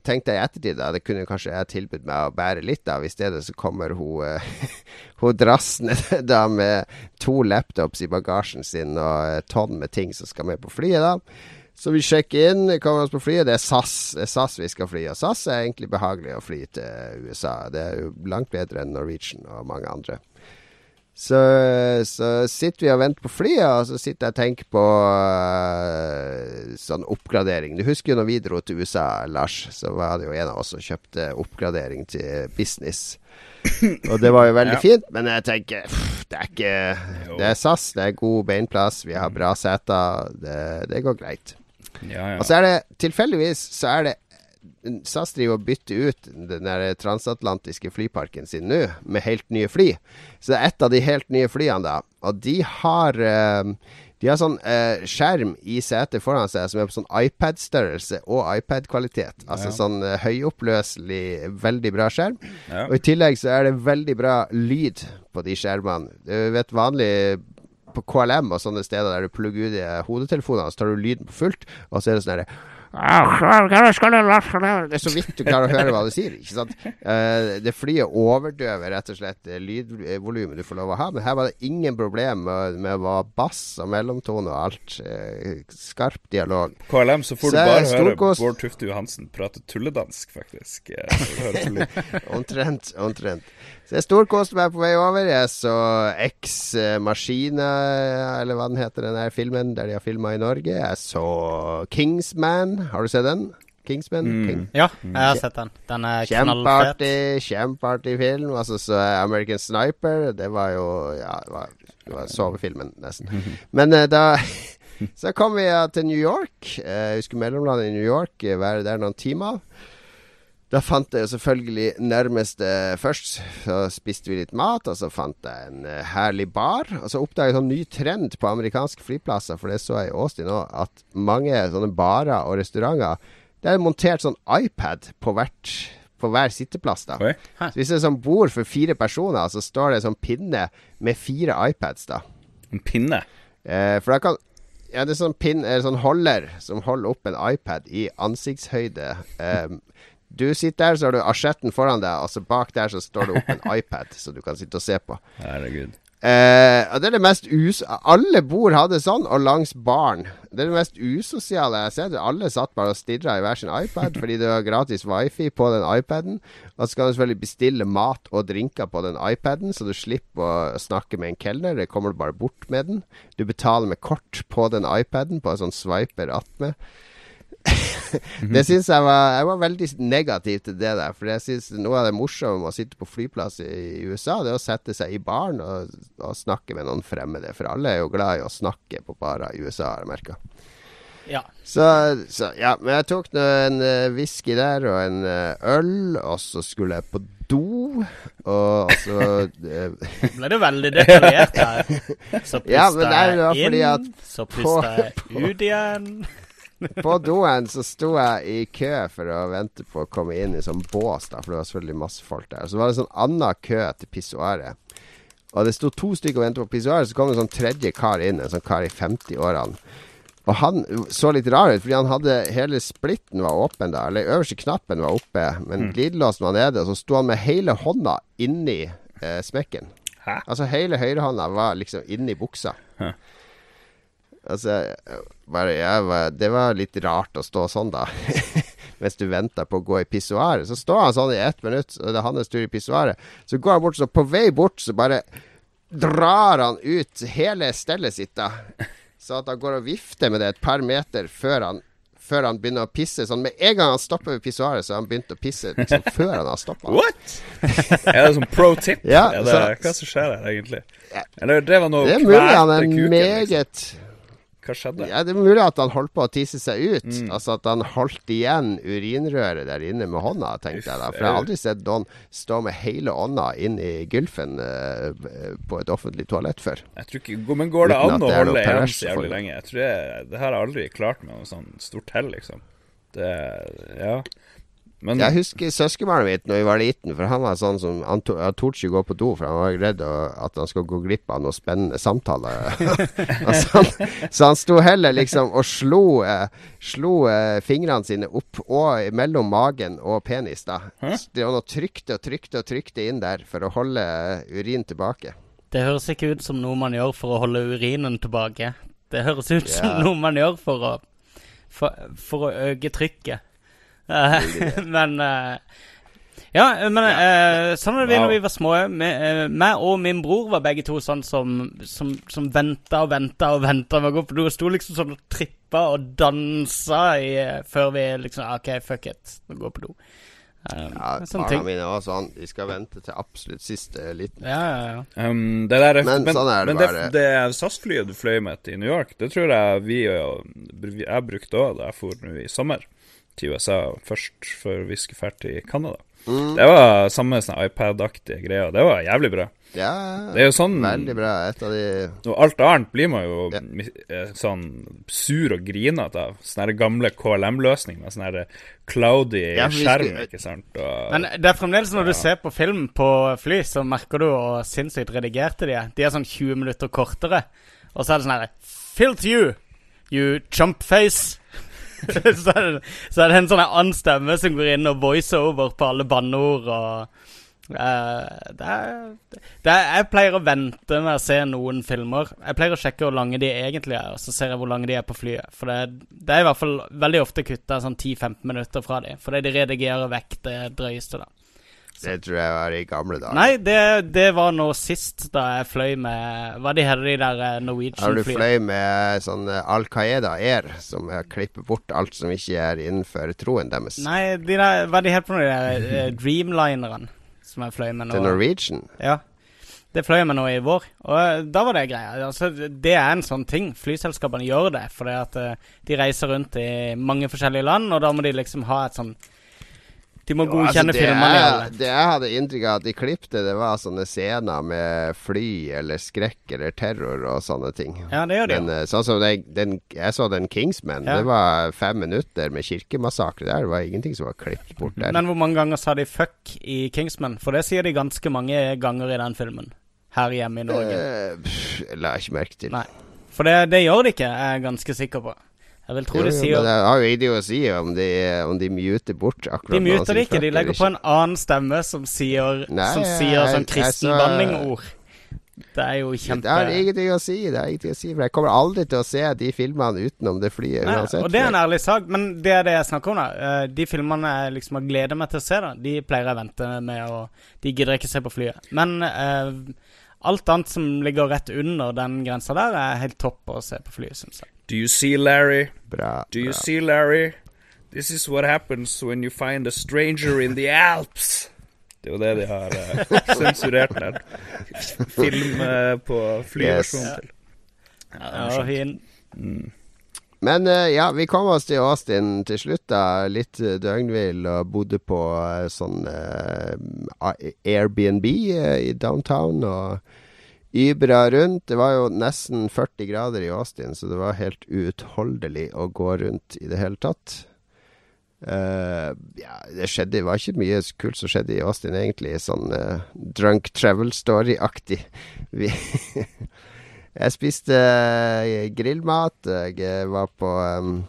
eh, jeg i ettertid da, det kunne kanskje jeg tilbudt meg å bære litt av. I stedet så kommer hun, eh, hun drassende da med to laptops i bagasjen sin og tonn med ting som skal med på flyet. da. Så vi sjekker inn, kommer oss på flyet. Det er SAS det er SAS vi skal fly. Og SAS er egentlig behagelig å fly til USA. Det er jo langt bedre enn Norwegian og mange andre. Så, så sitter vi og venter på flyet, og så sitter jeg og tenker på uh, sånn oppgradering. Du husker jo når vi dro til USA, Lars, så var det jo en av oss som kjøpte oppgradering til business. Og det var jo veldig Ja. fint, men jeg tenker pff, det er ikke Det er SAS, det er god beinplass, vi har bra seter, det, det går greit. Ja, ja. Og så er det tilfeldigvis så er det SAS driver og bytter ut den der transatlantiske flyparken sin nå, med helt nye fly. Så det er et av de helt nye flyene, da. Og de har eh, De har sånn eh, skjerm i setet foran seg som er på sånn iPad-størrelse og iPad-kvalitet. Altså Ja. sånn eh, høyoppløselig, veldig bra skjerm. ja. Og i tillegg så er det veldig bra lyd på de skjermene. Du vet vanlig på KLM og sånne steder der du plugger ut i hodetelefonene, så tar du lyden på fullt, og så er det sånn herre det er så vidt du klarer å høre hva du sier. Ikke sant? Eh, det flyet overdøver rett og slett lydvolumet du får lov å ha. Men her var det ingen problem med, å hva bass og mellomtone og alt. Eh, skarp dialog. KLM, så får du bare høre. Bård Tufte Johansen prate tulledansk, faktisk. Eh, Omtrent. Omtrent. Så jeg storkoste meg på vei over. Jeg så X Maskina, eller hva den heter, den der filmen der de har filma i Norge. Jeg så Kingsman. Har du sett den? Kingsman? King. Ja, jeg har sett den. Den er knallfet. Kjempeartig, film. Altså, så American Sniper, det var jo Ja, det var, det var sovefilmen, nesten. Men eh, da Så kom vi til New York. jeg vi skulle mellomlande i New York, eh, være der noen timer. Da fant jeg selvfølgelig nærmeste først. Så spiste vi litt mat, og så fant jeg en eh, herlig bar. Og så oppdaget jeg en sånn ny trend på amerikanske flyplasser, for det så jeg i Austin òg, at mange sånne barer og restauranter Det er montert sånn iPad på, hvert, på hver sitteplass. da Oi. Så Hvis det er sånn bord for fire personer, så står det sånn pinne med fire iPads, da. En pinne. Eh, for da kan Ja, det er sånn pin, eh, sånn holder som holder opp en iPad i ansiktshøyde. Eh, du sitter der, så har du asjetten foran deg, og så bak der så står det opp en iPad, som du kan sitte og se på. Herregud. Eh, og det er det mest us... Alle bord hadde sånn, og langs baren. Det er det mest usosiale jeg har sett. Alle satt bare og stirra i hver sin iPad fordi det var gratis wifi på den iPaden. Og så kan du selvfølgelig bestille mat og drinker på den iPaden, så du slipper å snakke med en kelner. Det kommer du bare bort med den. Du betaler med kort på den iPaden, på en sånn swiper attmed. det syns jeg var Jeg var veldig negativ til det der. For jeg syns noe av det morsomme med å sitte på flyplass i, USA, det er å sette seg i baren og, og snakke med noen fremmede. For alle er jo glad i å snakke på barer i USA, har jeg merka. Ja. Så, så ja, men jeg tok nå en uh, whisky der og en eh, øl, og så skulle jeg på do, og så eh, Ble det veldig detaljert her. Så Ja, pusta jeg fordi inn, at så pusta jeg ut igjen. På doen så sto jeg i kø for å vente på å komme inn i sånn bås, da, for det var selvfølgelig masse folk der. Så var det en sånn annen kø til pissoaret. Og det sto to stykker og ventet på pissoaret, så kom det en sånn tredje kar inn, en sånn kar i 50-årene. Og han så litt rar ut, fordi han hadde hele splitten var åpen da. Eller øverste knappen var oppe, men Mm. glidelåsen var nede. Og så sto han med hele hånda inni eh, smekken. Hæ? Altså hele høyrehånda var liksom inni buksa. Hæ. Altså bare, var, Det var litt rart å stå sånn, da. Mens du venter på å gå i pissoaret. Så står han sånn i ett minutt, og det er hans tur i pissoaret. Så går han bort, så på vei bort så bare drar han ut hele stellet sitt, da. Så at han går og vifter med det et par meter før han, før han begynner å pisse. Sånn Med en gang han stopper ved pissoaret, så har han begynt å pisse liksom, før han har stoppa. What?! er det sånn pro tip? Ja, Eller så- hva som skjer her, egentlig? Ja. Eller det var noe Det er mulig han er kuken, liksom. Hva skjedde? Ja, det er mulig at han holdt på å tisse seg ut. Mm. Altså at han holdt igjen urinrøret der inne med hånda, tenkte jeg da. For jeg har aldri sett noen stå med hele ånda inn i gylfen uh, på et offentlig toalett før. Jeg tror ikke, Men går det an å holde igjen så jævlig lenge? Jeg tror jeg, Det har jeg aldri klart med noe sånn stort hell, liksom. Det Ja. Men Jeg husker søskenbarnet mitt når vi var liten, for han var sånn som Han, to, han torde ikke gå på do, for han var redd at han skulle gå glipp av noen spennende samtaler. altså, han, så han sto heller liksom og slo, eh, slo eh, fingrene sine opp og mellom magen og penis, da. Hæ? Det var noe trykte og trykte og trykte inn der for å holde eh, urin tilbake. Det høres ikke ut som noe man gjør for å holde urinen tilbake. Det høres ut som noe man gjør for å, for, for å øke trykket. Eh, men eh, Ja, men eh, sånn var det vi Wow. når vi var små. Me- Meg og min bror var begge to sånn som, som, som venta og venta og venta med å gå på do. Sto liksom sånn og trippa og dansa i, før vi liksom OK, fuck it, nå går på do. Um, Ja, Barna ting. mine var sånn. De skal vente til absolutt siste liten. Ja, ja, ja. Um, det der, Men sånn er det men bare. det, det SAS-flyet du fløy med til New York, det tror jeg vi og jeg brukte òg da jeg for nå i sommer til USA først, før vi skulle dra til Canada. Mm. Det var samme sånn iPad-aktige greier. Det var jævlig bra. Ja, Det er jo sånn veldig bra. Et av de Og alt annet blir man jo Ja. eh, sånn sur og grinete av. Sånne gamle KLM-løsninger med sånn her cloudy Ja, skjerm, skulle- ikke sant. Og, Men det er fremdeles når du ser på film på fly, så merker du hvor sinnssykt redigerte de er. De er sånn 20 minutter kortere. Og så er det sånn her Filth you, you chumpface. så, er det, så er det en sånn annen stemme som går inn og voiceover på alle banneord og uh, det, er, det er Jeg pleier å vente med å se noen filmer. Jeg pleier å sjekke hvor lange de egentlig er, og så ser jeg hvor lange de er på flyet. For det, det er i hvert fall veldig ofte kutta sånn 10-15 minutter fra de, fordi de redigerer vekk det drøyeste, da. Det tror jeg var i gamle dager. Nei, det, det var nå sist da jeg fløy med Hva de heter de der eh, Har du fløy med sånn eh, Al Qaida Air, som klipper bort alt som ikke er innenfor troen deres? Nei, de der, hva de heter for de der eh, Dreamlinerne som jeg fløy med nå. Til Norwegian? Ja. Det fløy jeg med nå i vår, og da var det greia. Altså, det er en sånn ting. Flyselskapene gjør det fordi at de reiser rundt i mange forskjellige land, og da må de liksom ha et sånn De må godkjenne altså, filmene jeg- Det jeg hadde inntrykk av at de klippte, det var sånne scener med fly eller skrekk eller terror og sånne ting. Ja, det gjør de Men eh, sånn som den, den, jeg så den Kingsman, Ja. det var fem minutter med kirkemassakre der. Det var ingenting som var klippet bort der. Men hvor mange ganger sa de fuck i Kingsman? For det sier de ganske mange ganger i den filmen. Her hjemme i Norge. Eh, pff, jeg la ikke merke til. Nei. For det, det gjør de ikke, er jeg ganske sikker på. Jeg vil tro Jo, de jo, sier men det har jo idioti om de, om de muter bort akkurat De muter det ikke, de legger på en annen stemme som sier, Nei, som sier sånn jeg kristen så- banningord. Det er jo kjempe Det har ingenting å si, det har ingenting å si, for jeg kommer aldri til å se de filmene utenom det flyet Nei, uansett. og det er en ærlig sak, men det er det jeg snakker om, da. Eh, De filmene jeg liksom har gleda meg til å se, da, de pleier jeg å vente med, og de gidder ikke ikke se på flyet. Men eh, alt annet som ligger rett under den grensa der, er helt topp å se på flyet, syns jeg. Do you see, Larry? Bra, Do you bra. see, Larry? This is what happens when you find a stranger in the Alps. Det er jo det de har uh, sensurert der. Film uh, på flyversjonen Yes. til. Ja, fin. Mm. Men uh, ja, vi kom oss til Austin til slutt, da. Litt døgnvill og bodde på sånn Airbnb i downtown og ybra rundt. Det var jo nesten 40 grader i Austin, så det var helt uutholdelig å gå rundt i det hele tatt. Uh, ja, det skjedde Det var ikke mye kult som skjedde i Austin, egentlig. Sånn uh, drunk travel story-aktig. Jeg spiste eh, grillmat. Jeg var på um,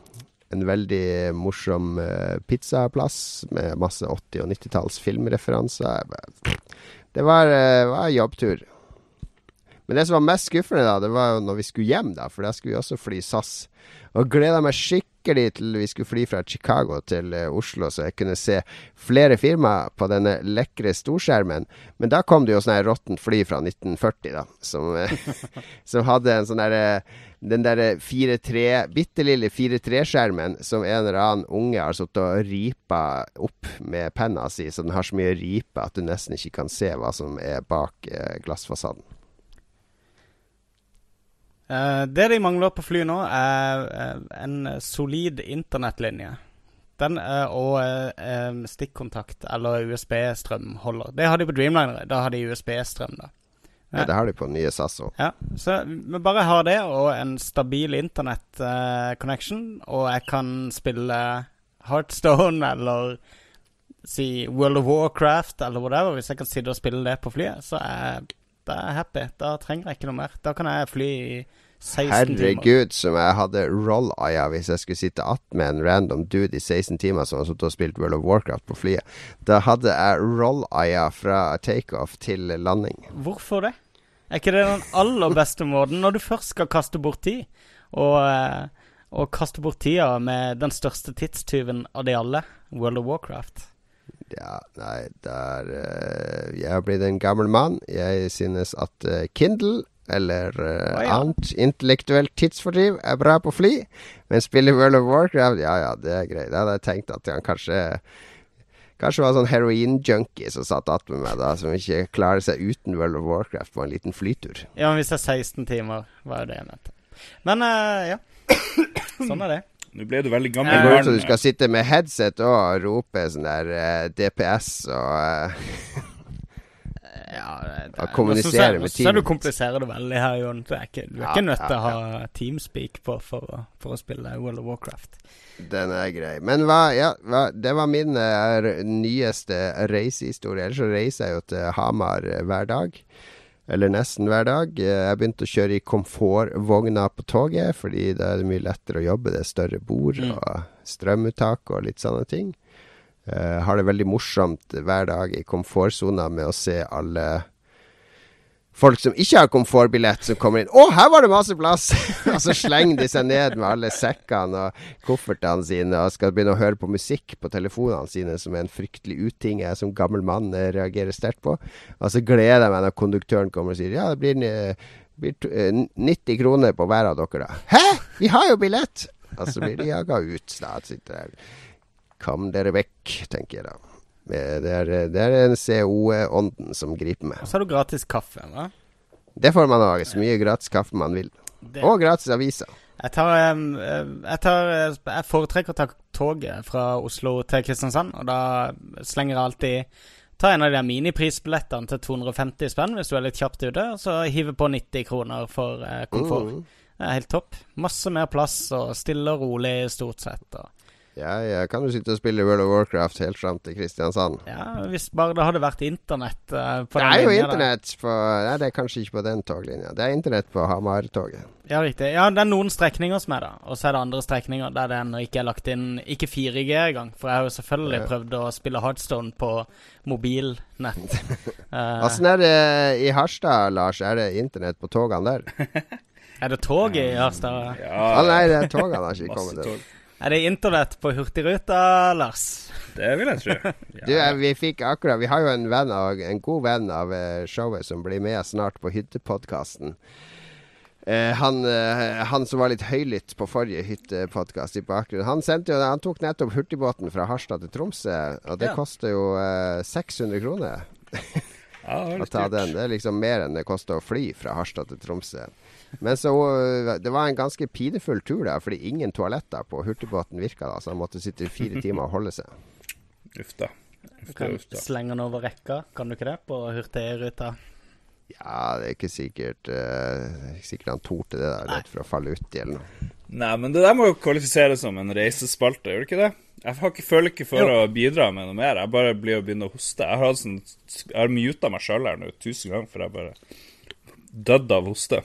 en veldig morsom uh, pizzaplass med masse 80- og 90-talls filmreferanser. Det var, var jobbtur. Men det som var mest skuffende, da, det var jo når vi skulle hjem, da, for da skulle vi også fly SAS. Og gleda meg skikkelig til vi skulle fly fra Chicago til uh, Oslo, så jeg kunne se flere firmaer på denne lekre storskjermen. Men da kom det jo sånn her råttent fly fra 1940, da, som, som hadde en sånn derre den der 4-3, bitte lille 4-3-skjermen som en eller annen unge har sittet og ripa opp med penna si, så den har så mye ripe at du nesten ikke kan se hva som er bak eh, glassfasaden. Uh, det de mangler på fly nå, er uh, en solid internettlinje. Den uh, og stikkontakt eller USB-strømholder. Det har de på Dreamliner. Da har de USB-strøm, da. Ja, det har de på den nye SAS òg. Ja, så vi bare har det og en stabil internett-connection, og jeg kan spille Heartstone eller si World of Warcraft eller whatever. Hvis jeg kan sitte og spille det på flyet, så er jeg happy. Da trenger jeg ikke noe mer. Da kan jeg fly i 16 Herregud, som jeg hadde roll-aya hvis jeg skulle sitte attmed en random dude i 16 timer som har sittet og spilt World of Warcraft på flyet. Da hadde jeg roll-aya fra takeoff til landing. Hvorfor det? Er ikke det den aller beste måten når du først skal kaste bort tid? Og, eh, og kaste bort tida med den største tidstyven av de alle, World of Warcraft. Ja, nei, der uh, Jeg har blitt en gammel mann. Jeg synes at uh, Kindle eller uh, oh, ja. annet intellektuelt tidsfordriv er bra på fly. Men spiller World of Warcraft, ja ja, det er greit. Da hadde jeg tenkt at han kanskje Kanskje var sånn heroin-junkie som satt attmed meg, da, som ikke klarer seg uten World of Warcraft på en liten flytur. Ja, men hvis det er 16 timer, var jo det jeg mente. Men ja. Sånn er det. Nå ble du veldig gammel. Det går ut som du skal sitte med headset og rope sånn der uh, DPS og uh, ja, det, det, kommunisere med teamet. Så du kompliserer det veldig her, Jon. Du er ikke, du er ja, ikke nødt til ja, å ha teamspeak på for å, for å spille World of Warcraft. Den er grei. Men hva, ja, hva, det var min uh, nyeste reisehistorie. Ellers så reiser jeg jo til Hamar hver dag. Eller nesten hver dag. Jeg begynte å kjøre i komfortvogna på toget, fordi da er det mye lettere å jobbe. Det er større bord Mm. og strømuttak og litt sånne ting. Uh, har det veldig morsomt hver dag i komfortsona med å se alle folk som ikke har komfortbillett, som kommer inn. 'Å, her var det masse plass!' og så slenger de seg ned med alle sekkene og koffertene sine og skal begynne å høre på musikk på telefonene sine, som er en fryktelig uting jeg som gammel mann eh, reagerer sterkt på. Og så gleder jeg meg når konduktøren kommer og sier 'Ja, det blir, eh, blir eh, 90 kroner på hver av dere', da. 'Hæ? Vi har jo billett!' Og så blir de jaga ut. Da sitter der. Kom dere vekk, tenker jeg da. Det er, det er en CO-ånden som griper meg. Og så har du gratis kaffe. hva? Det får man òg. Så mye gratis kaffe man vil. Det- Og gratis aviser. Jeg tar, em, jeg, tar jeg foretrekker å ta toget fra Oslo til Kristiansand, og da slenger jeg alltid Ta en av de miniprisbillettene til 250 spenn hvis du er litt kjapt ute, og så hive på 90 kroner for eh, komfort. Mm. Det er helt topp. Masse mer plass og stille og rolig stort sett. Og, Ja, ja, kan du sitte og spille World of Warcraft helt fram til Kristiansand? ja, Hvis bare det hadde vært internett uh, på Det den er jo internett på Nei, det er kanskje ikke på den toglinja. Det er internett på Hamar-toget. Ja, riktig. Ja, det er noen strekninger som er det. Og så er det andre strekninger der det ennå ikke er lagt inn Ikke 4G engang. For jeg har jo selvfølgelig Ja. prøvd å spille Hardstone på mobilnett. Åssen uh, er det i Harstad, Lars? Er det internett på togene der? er det tog i Harstad? Ah, Ja, nei, det er togene har ikke kommet tog. Er det internett på Hurtigruta, Lars? Det vil jeg tro. Ja. Du, eh, vi fikk akkurat Vi har jo en venn av, en god venn av eh, showet som blir med snart på Hyttepodkasten. Eh, han, eh, han som var litt høylytt på forrige hyttepodkast i bakgrunnen, han, sendte jo, han tok nettopp hurtigbåten fra Harstad til Tromsø, og det Ja. koster jo eh, 600 kroner Ja, det var å ta den. Det er liksom mer enn det koster å fly fra Harstad til Tromsø. Men så eh, Det var en ganske pinefull tur, der, fordi ingen toaletter på hurtigbåten virka da, så han måtte sitte fire timer og holde seg. Uff da. Du kan slenge den over rekka, kan du ikke det? På Hurtigruta. Ja, det er ikke sikkert uh, Sikkert han torde det der, rett for å falle uti eller noe. Nei, men det der må jo kvalifiseres som en reisespalte, gjør det ikke det? Jeg har ikke, føler ikke for Jo. å bidra med noe mer. Jeg bare blir å begynne å hoste. Jeg har, sånn, jeg har muta meg sjøl her nå tusen ganger, for jeg bare dødd av hoste.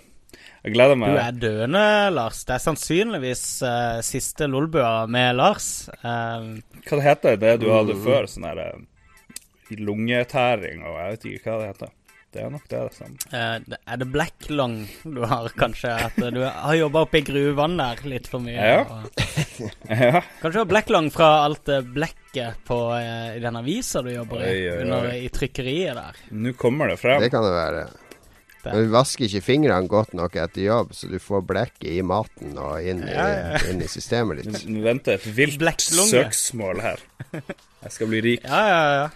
Jeg gleder Du er døende, Lars. Det er sannsynligvis uh, siste Lolbua med Lars. Eh, Hva det heter det du hadde før? Sånn her eh, lungetæring og jeg vet ikke hva det heter. Det er nok det. det samme. Uh, er det black lung du har, kanskje? At du har jobba oppe i gruvene der litt for mye? Ja. Og, Ja. kanskje du har black lung fra alt det blekket på, uh, den avisa du jobber i, Oi, oi, oi. Under, i trykkeriet der. Nå kommer det frem. Det kan det være. Det. Men du vasker ikke fingrene godt nok etter jobb, så du får blekket i maten og inn i, Ja, I, inn i systemet ditt. nå venter et vilt Blekklunge. søksmål her. Jeg skal bli rik. Ja, ja, ja.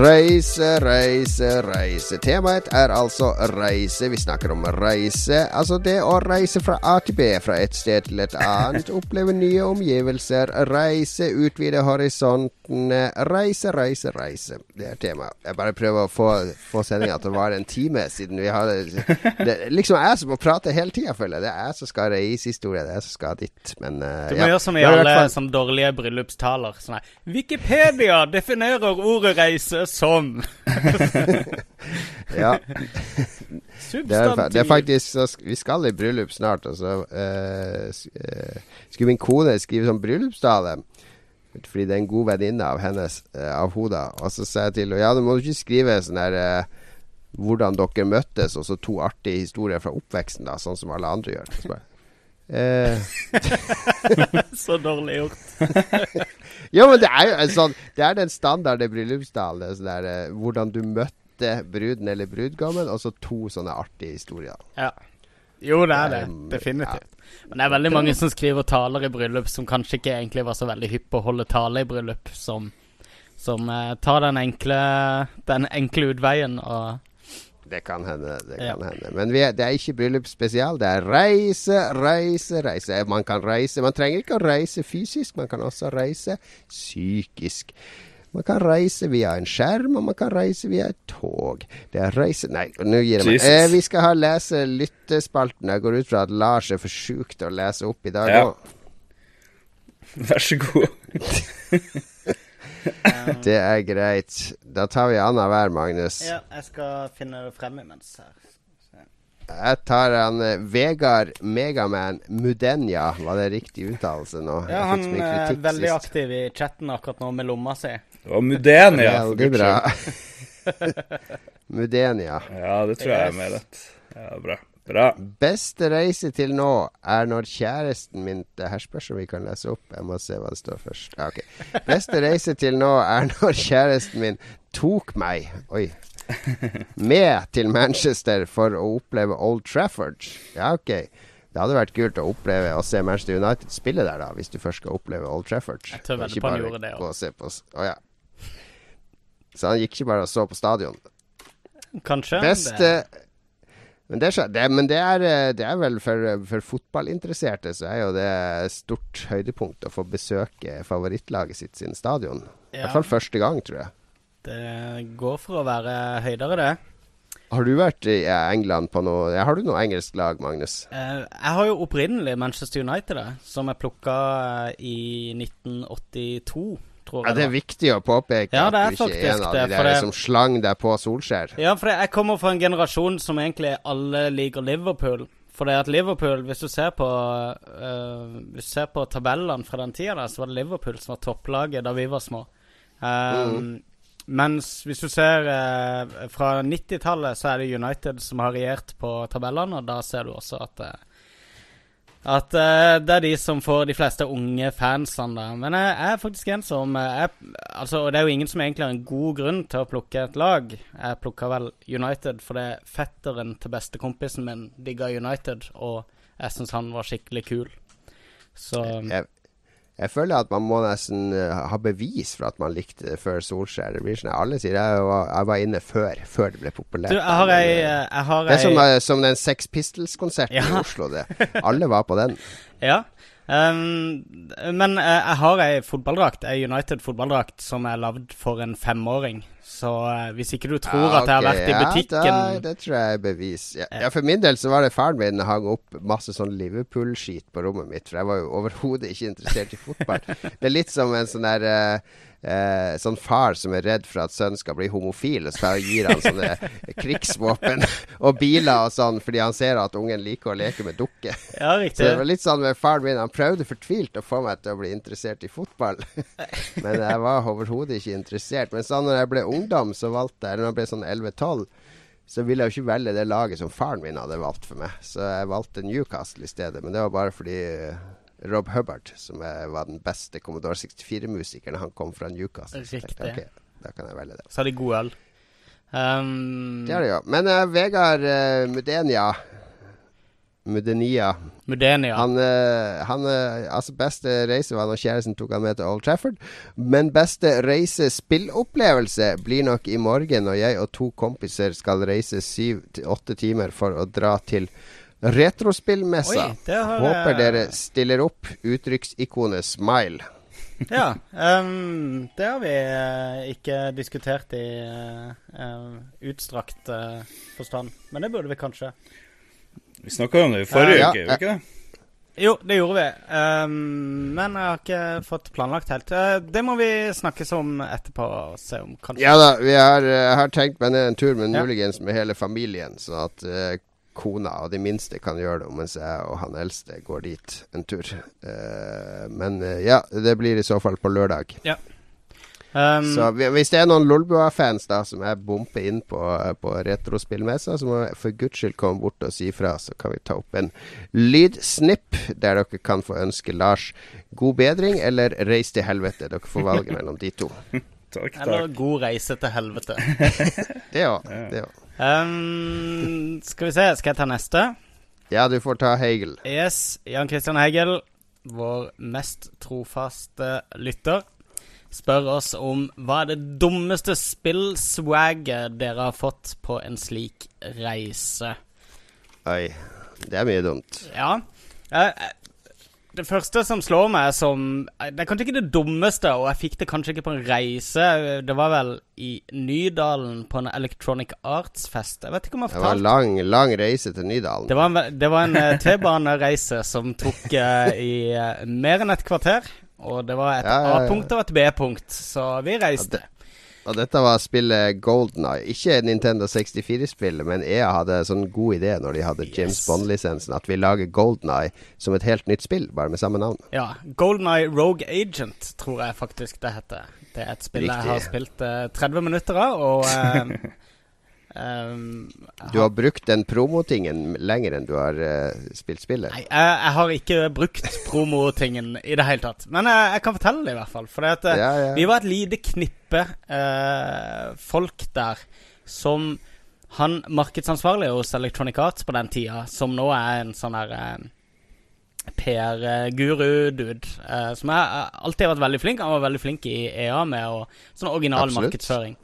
Reise, reise, reise. Temaet er altså reise. Vi snakker om reise. Altså det å reise fra A til B, fra et sted til et annet. Oppleve nye omgivelser. Reise, utvide horisontene. Reise, reise, reise. Det er temaet. Jeg bare prøver å få, få sendinga til å vare en time, siden vi har Det er liksom jeg som må prate hele tida, føler jeg. Det er jeg som skal ha reisehistorie. Det er jeg som skal dit. Men uh, Du må ja. gjøre som i alle fall- sånne dårlige bryllupstaler. Sånn her Wikipedia definerer ordet reise som ja. Det er, det er faktisk så Vi skal i bryllup snart, og så uh, skulle min kone skrive sånn bryllupstale. Fordi det er en god venninne av hennes, eh, av Hoda. Og så sa jeg til henne Ja, du må ikke skrive sånn der eh, hvordan dere møttes, og så to artige historier fra oppveksten, da, sånn som alle andre gjør. Så bare, eh, Så dårlig gjort. jo, men det er jo en sånn Det er den standarde bryllupsdalen. Sånn der, eh, hvordan du møtte bruden eller brudgommen, og så to sånne artige historier. Ja. Jo, det er det. Um, Definitivt. Men det er veldig mange som skriver taler i bryllup som kanskje ikke egentlig var så veldig hypp på å holde tale i bryllup, som, som eh, tar den enkle, den enkle utveien og Det kan hende. det Ja. kan hende Men vi er, det er ikke bryllupsspesial. Det er reise, reise, reise. Man kan reise. Man trenger ikke å reise fysisk, man kan også reise psykisk. Man kan reise via en skjerm, og man kan reise via et tog. Det er reise Nei, nå gir jeg meg. Eh, vi skal ha lese lyttespalten. Jeg går ut fra at Lars er for sjuk til å lese opp i dag Ja. Vær så god. Det er greit. Da tar vi annenhver, Magnus. Ja, jeg skal finne det frem imens her. Jeg tar han eh, Vegard Megaman Mudenja. Var det riktig uttalelse nå? Ja, han er veldig sist. aktiv i chatten akkurat nå med lomma si. Det var Mudenia. for Veldig guds bra. Mudenia. Ja, det tror jeg er med rett. Ja, bra. Bra. Beste reise til nå er når kjæresten min Det her spørs om vi kan lese opp. Jeg må se hva det står først. Ja, ok. Beste reise til nå er når kjæresten min tok meg Oi. Med til Manchester for å oppleve Old Trafford. Ja, ok. Det hadde vært kult å oppleve å se Manchester United spille der, da, hvis du først skal oppleve Old Trafford. Jeg veldig ikke på han bare gjorde det òg. se på s- Å ja. Så han gikk ikke bare og så på stadion. Kanskje. Beste Men det, det, men det er, eh, det er vel for, for fotballinteresserte så er jo det et stort høydepunkt å få besøke favorittlaget sitt sin stadion. I hvert fall første gang, tror jeg. Det går for å være høydere, det. Har du vært i England på noe Har du noe engelsk lag, Magnus? Eh, jeg har jo opprinnelig Manchester United, som jeg plukka i 1982, tror Ja. Det er viktig å påpeke Ja, at du ikke er en av det, de der som slang deg på Solskjær. Ja, for jeg kommer fra en generasjon som egentlig alle liker Liverpool. For det at Liverpool, hvis du ser på uh, Hvis du ser på tabellene fra den tida, der, så var det Liverpool som var topplaget da vi var små. Eh, Mens hvis du ser uh, fra 90-tallet, så er det United som har regjert på tabellene, og da ser du også at eh, at uh, det er de som får de fleste unge fansene der. Men jeg, er faktisk en som er, Altså, og det er jo ingen som egentlig har en god grunn til å plukke et lag. Jeg plukka vel United fordi fetteren til bestekompisen min digga United, og jeg syns han var skikkelig kul. Så Jeg, jeg føler at man må nesten eh, ha bevis for at man likte før Solskjær. Det blir sånn Alle sier jeg var, jeg var inne før, før det ble populært. Du, jeg har ei eh, Jeg har Det er som, eh, som den Sex Pistols-konserten Ja. i Oslo. Det. Alle var på den. Ja. Ehm, men uh, jeg har ei fotballdrakt, ei United-fotballdrakt, som er lagd for en femåring. Så uh, hvis ikke du tror Ja, at jeg har vært vært i butikken da, det tror jeg er bevis. Ja, ja, For min del så var det faren min hang opp masse sånn Liverpool-skit på rommet mitt. For jeg var jo overhodet ikke interessert i fotball. det er litt som en sånn der eh, eh, Sånn far som er redd for at sønnen skal bli homofil, og så gir han sånne krigsvåpen og biler og sånn fordi han ser at ungen liker å leke med dukker. Ja, Så det var litt sånn med faren min. Han prøvde fortvilt å få meg til å bli interessert i fotball. Men jeg var overhodet ikke interessert. Men sånn når jeg ble ungdom, så valgte jeg Eller når jeg ble sånn 11-12, så ville jeg jo ikke velge det laget som faren min hadde valgt for meg. Så jeg valgte Newcastle i stedet. Men det var bare fordi Rob Hubbard, som er, var den beste Commodore 64-musikeren, han kom fra Newcastle. Riktig. jeg tenkte, Riktig. da kan jeg velge det. Så har de god øl. Um, Det er det jo. Men uh, Vegard uh, Mudenia Mudenia Mudenia. Han, uh, han Altså, beste reise var når kjæresten tok han med til Old Trafford. Men beste reise-spillopplevelse blir nok i morgen når jeg og to kompiser skal reise syv til åtte timer for å dra til Retrospillmessa. Håper jeg- dere stiller opp. Uttrykksikonet smile. Ja. Um, det har vi uh, ikke diskutert i uh, utstrakt uh, forstand. Men det burde vi kanskje. Vi snakka om det i forrige Ja, uke, gjorde vi ikke det? Jo, det gjorde vi. Um, men jeg har ikke fått planlagt helt. Det må vi snakkes om etterpå. Og se om kanskje Ja da, vi har, jeg har tenkt meg ned en tur, men Ja. muligens med hele familien, så at kona og de minste kan gjøre det, mens jeg og han eldste går dit en tur. Eh, men eh, ja, det blir i så fall på lørdag. um, Så hvis det er noen Lolbua-fans da som er bomper inn på, på retrospillmessa, så må jeg for guds skyld komme bort og si fra, så kan vi ta opp en lydsnipp der dere kan få ønske Lars god bedring eller reis til helvete. Dere får valget mellom de to. Takk, Eller god reise til helvete. Det òg. Det òg. Um, skal vi se, skal jeg ta neste? Ja, du får ta Hegel. Yes, Jan Christian Hegel, vår mest trofaste lytter, spør oss om hva er det dummeste spillswaget dere har fått på en slik reise? Oi, det er mye dumt. Ja. eh, eh, det første som slår meg som eh, Det er kanskje ikke det dummeste, og jeg fikk det kanskje ikke på en reise. Det var vel i Nydalen på en Electronic Arts-fest. Jeg vet ikke om jeg har fortalt Det var en lang, lang reise til Nydalen. det var en, det var en eh, T-banereise som tok uh, i uh, mer enn et kvarter. Og det var et Ja, ja, ja. A-punkt og et B-punkt, så vi reiste. Og dette var spillet Golden Eye. Ikke Nintendo 64-spillet, men EA hadde sånn god idé når de hadde James Yes. Bond-lisensen, at vi lager Golden Eye som et helt nytt spill, bare med samme navn. Ja. Golden Eye Rogue Agent, tror jeg faktisk det heter. Det er et spill jeg har spilt eh, 30 minutter av, og eh, ehm, Du har brukt den promotingen lenger enn du har uh, spilt spillet. Nei, jeg, jeg har ikke brukt promotingen i det hele tatt. Men jeg, jeg kan fortelle det i hvert fall. For eh, Ja, ja. vi var et lite knippe uh, folk der som Han markedsansvarlig hos Electronic Arts på den tida, som nå er en sånn her uh, PR-guru-dude, eh, som jeg alltid har vært veldig flink. Han var veldig flink i EA med og, sånn original Absolutt. markedsføring.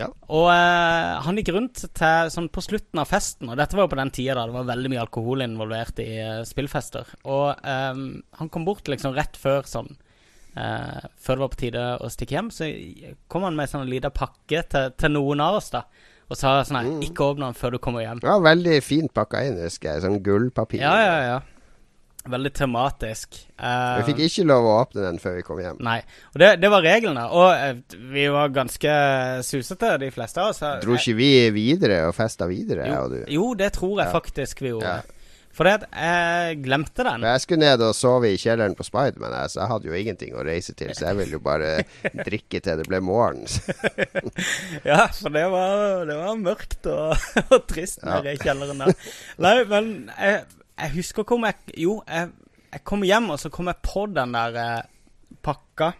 Ja. Og eh, han gikk rundt til sånn på slutten av festen, og dette var jo på den tida da det var veldig mye alkohol involvert i eh, spillfester. Og eh, han kom bort liksom rett før sånn eh, Før det var på tide å stikke hjem, så kom han med sånn liten pakke til, til noen av oss, da. Og sa sånn her Ikke åpne den før du kommer hjem. Ja, veldig fint pakka inn, husker jeg. Sånn gullpapir. Ja, ja, ja. Veldig tematisk. Uh, Vi fikk ikke lov å åpne den før vi kom hjem. Nei. Og det, det var reglene. Og uh, vi var ganske susete, de fleste av oss. Dro ikke vi videre og festa videre, jo, du? jo, det tror jeg Ja. faktisk vi gjorde. Ja. For det jeg glemte den. Jeg skulle ned og sove i kjelleren på Spiderman, jeg, så jeg hadde jo ingenting å reise til. Så jeg ville jo bare drikke til det ble morgen. Ja, for det var, det var mørkt og, og trist Ja. nede i kjelleren der. Nei, men jeg, jeg husker hvor jeg Jo, jeg, jeg kom hjem, og så kom jeg på den der eh, pakka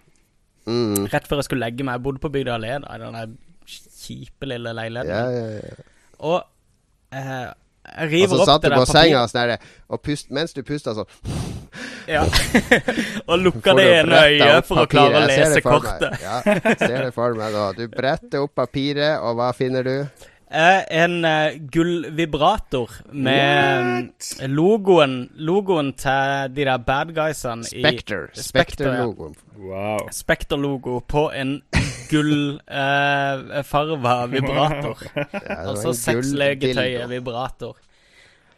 Mm. rett før jeg skulle legge meg. Jeg bodde på Bygdøy allé, da, i den der kjipe lille leiligheten. Ja, ja, ja. Og eh, jeg Og river så opp satt du det der på senga sånn der, og pust, mens du pusta sånn Ja. og lukka det du ene øyet for å klare å lese kortet. Ja, ser det for meg nå. Du bretter opp papiret, og hva finner du? Eh, en uh, gullvibrator med eh, logoen Logoen til de der bad guysene i Spectre. Ja. Spectre-logoen. Wow. Spekter-logo på en gullfarva vibrator. Ja, altså en sexlegetøyet vibrator.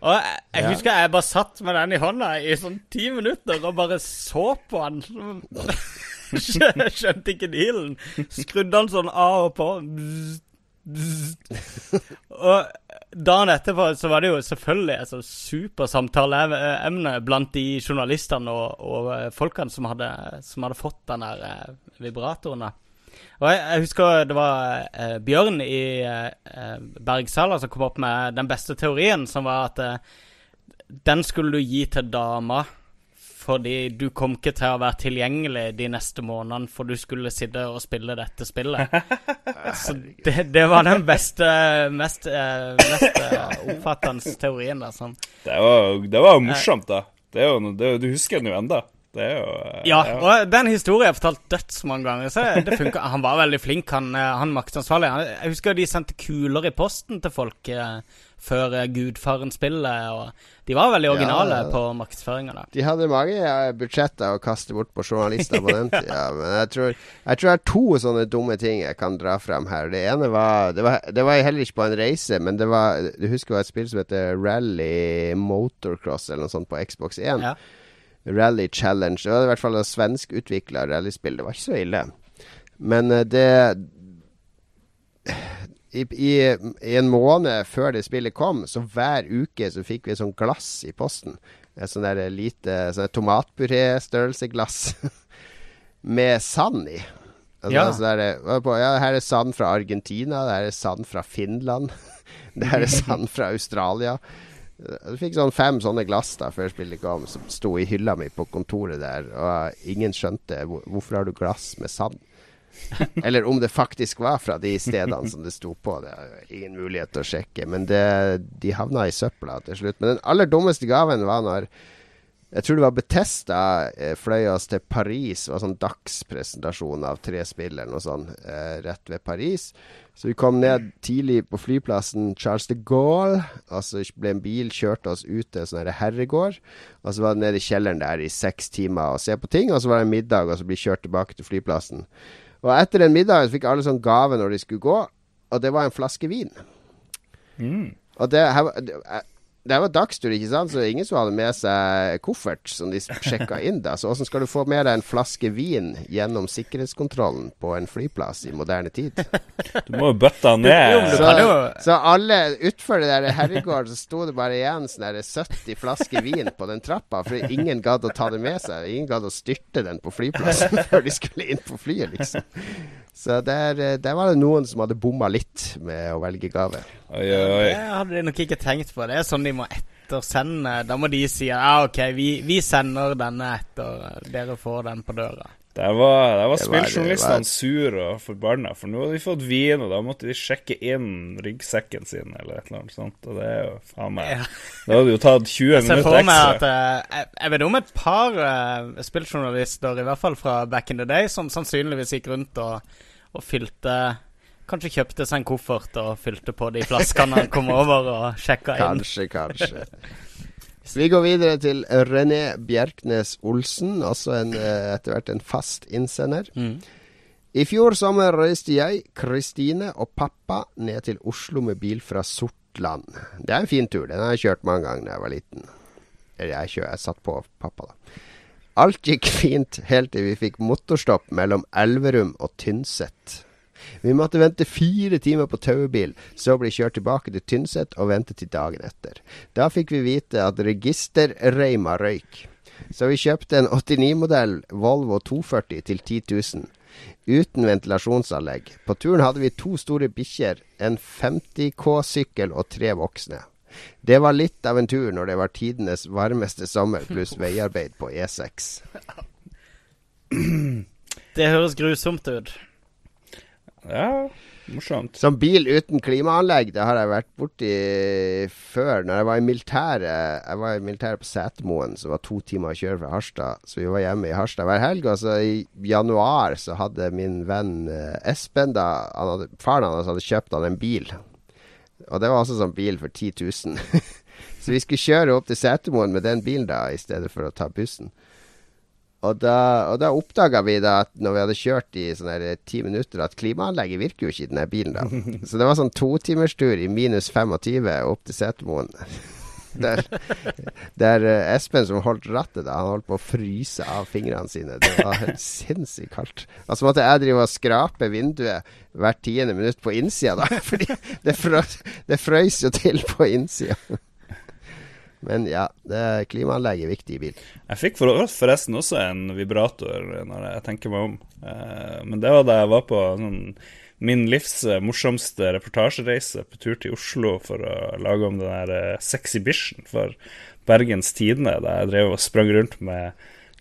Og jeg, jeg Ja. husker jeg bare satt med den i hånda i sånn ti minutter og bare så på den. Skjønte ikke dealen. Skrudde den sånn av og på. Bzz. Og dagen etterpå så var det jo selvfølgelig et sånt supersamtaleemne blant de journalistene og, og eh, folkene som hadde, som hadde fått den der eh, vibratoren. Og jeg, jeg husker det var eh, Bjørn i eh, eh, Bergsala som kom opp med den beste teorien, som var at eh, den skulle du gi til dama fordi du kom ikke til å være tilgjengelig de neste månedene, for du skulle sitte og spille dette spillet. Så det, det var den beste, mest, eh, mest eh, oppfattende teorien der. Sånn. Det var, det var jo morsomt, da. Det er jo, det du husker den jo enda. Det er jo eh, Ja, og den historien har jeg fortalt dødsmange ganger. Så det funka. Han var veldig flink, han, eh, han maktansvarlig. Jeg husker de sendte kuler i posten til folk eh, før eh, Gudfaren-spillet. Og de var veldig originale Ja, ja. på markedsføringa. De hadde mange budsjetter å kaste bort på journalister på den tida. Men jeg tror, jeg tror det er to sånne dumme ting jeg kan dra frem her. Det ene var Det var, det var heller ikke på en reise, men det var Du husker det var et spill som heter Rally Motorcross eller noe sånt på Xbox 1? Ja. Rally Challenge. Det var i hvert fall et svenskutvikla rallyspill. Det var ikke så ille. Men eh, det i, i, I en måned før det spillet kom, så hver uke så fikk vi et sånt glass i posten. Et sånn der lite sånn tomatpuré-størrelseglass med sand i. Altså, Ja. altså der, er- på, ja, her er sand fra Argentina, det her er sand fra Finland. det her er sand fra Australia. Jeg fikk sånn fem sånne glass da før spillet kom, som sto i hylla mi på kontoret der. Og ingen skjønte hvor, hvorfor har du glass med sand. Eller om det faktisk var fra de stedene som det sto på. Det er ingen mulighet til å sjekke. Men det, de havna i søpla til slutt. Men den aller dummeste gaven var når jeg tror det var Betesta eh, fløy oss til Paris. Det var sånn dagspresentasjon av tre spill eller noe sånt eh, rett ved Paris. Så vi kom ned tidlig på flyplassen Charles de Gaulle. Og så ble en bil kjørt oss ut til en sånn herregård. Og så var det nede i kjelleren der i seks timer og se på ting. Og så var det en middag, og så ble kjørt tilbake til flyplassen. Og etter den middagen fikk alle sånn gave når de skulle gå, og det var en flaske vin. Og det, her, var- det, var dagstur, ikke sant, så ingen som hadde med seg koffert som de sjekka inn da. Så åssen skal du få med deg en flaske vin gjennom sikkerhetskontrollen på en flyplass i moderne tid? Du må jo bøtte den ned. Så, så alle utfor det der herregården så sto det bare igjen sånn der 70 flasker vin på den trappa, for ingen gadd å ta det med seg. Ingen gadd å styrte den på flyplassen før de skulle inn på flyet, liksom. Så der, eh, der var det noen som hadde bomma litt med å velge gave. Oi, oi, oi. Det hadde de nok ikke tenkt på. Det er sånn de må ettersende. Da må de si ja, OK, vi, vi sender denne etter. Dere får den på døra. Der var, der var Det var- det var- spilljournalistene sur og forbanna, for nå hadde de fått vin, og da måtte de sjekke inn ryggsekken sin eller et eller annet sånt, og det er jo faen meg Ja. Det hadde jo tatt 20 Jeg ser minutter for meg at ekstra. eh, jeg, jeg vet om et par uh, spilljournalister, i hvert fall fra back in the day, som sannsynligvis gikk rundt og, og fylte Kanskje kjøpte seg en koffert og fylte på de flaskene han kom over og sjekka inn. Kanskje, kanskje. Så vi går videre til René Bjerknes Olsen, også en, eh, etter hvert en fast innsender. Mm. I fjor sommer reiste jeg, Kristine og pappa ned til Oslo med bil fra Sortland. Det er en fin tur. Den har jeg kjørt mange ganger da jeg var liten. Eller jeg, kjør, jeg satt på pappa, da. Alt gikk fint helt til vi fikk motorstopp mellom Elverum og Tynset. Vi måtte vente fire timer på taubil, så bli kjørt tilbake til Tynset og vente til dagen etter. Da fikk vi vite at registerreima røyk. Så vi kjøpte en 89-modell Volvo 240 til 10 000 uten ventilasjonsanlegg. På turen hadde vi to store bikkjer, en 50K-sykkel og tre voksne. Det var litt av en tur når det var tidenes varmeste sommer pluss veiarbeid på E E6. Det høres grusomt ut. Ja, morsomt. Som bil uten klimaanlegg, det har jeg vært borti før. Når jeg var i militæret Jeg var i militæret på Setermoen, som var to timer å kjøre fra Harstad. Så vi var hjemme i Harstad hver helg. Og så i januar så hadde min venn eh, Espen da han hadde, Faren hans hadde kjøpt han en bil. Og det var også sånn bil for 10 000. så vi skulle kjøre opp til Setermoen med den bilen da, i stedet for å ta bussen. Og da, og da oppdaga vi da at når vi hadde kjørt i sånne her ti minutter, at klimaanlegget virker jo ikke i den bilen da. Så det var sånn totimerstur i minus 25 opp til Setermoen. Der, der eh, Espen som holdt rattet, da, han holdt på å fryse av fingrene sine. Det var sinnssykt kaldt. Altså så måtte jeg drive og skrape vinduet hvert tiende minutt på innsida, da. Fordi det, frø, det frøys jo til på innsida. Men ja, det klimaanlegget er viktig i bil. Jeg fikk for, forresten også en vibrator når jeg tenker meg om. Eh, men det var da jeg var på sånn, min livs eh, morsomste reportasjereise på tur til Oslo for å lage om den der eh, Sexy for Bergens Tidende, da jeg drev og sprang rundt med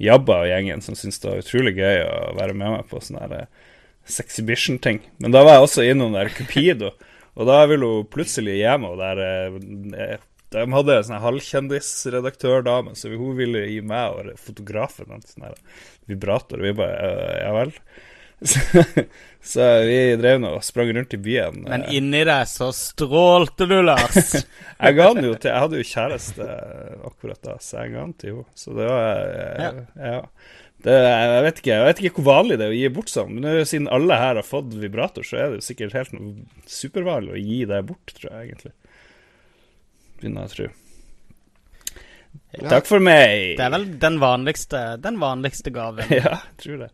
Jabba og gjengen, som syntes det var utrolig gøy å være med meg på sånne eh, Sexy Bition-ting. Men da var jeg også innom der Cupido, og da ville hun plutselig gi meg der de hadde en sånn halvkjendisredaktørdame, så hun ville gi meg og fotografen en sånn vibrator. Og vi bare «Øh, Ja vel. Så, så vi drev nå og sprang rundt i byen. Men inni deg så strålte du, Lars. jeg ga den jo til Jeg hadde jo kjæreste akkurat da, så jeg ga den til henne. Så det var Ja. ja. Det, jeg, vet ikke, jeg vet ikke hvor vanlig det er å gi bort sånn, men siden alle her har fått vibrator, så er det jo sikkert helt noe supervanlig å gi det bort, tror jeg egentlig begynner jeg å tro. Ja. Takk for meg. Det er vel den vanligste, den vanligste gaven. ja, jeg tror det.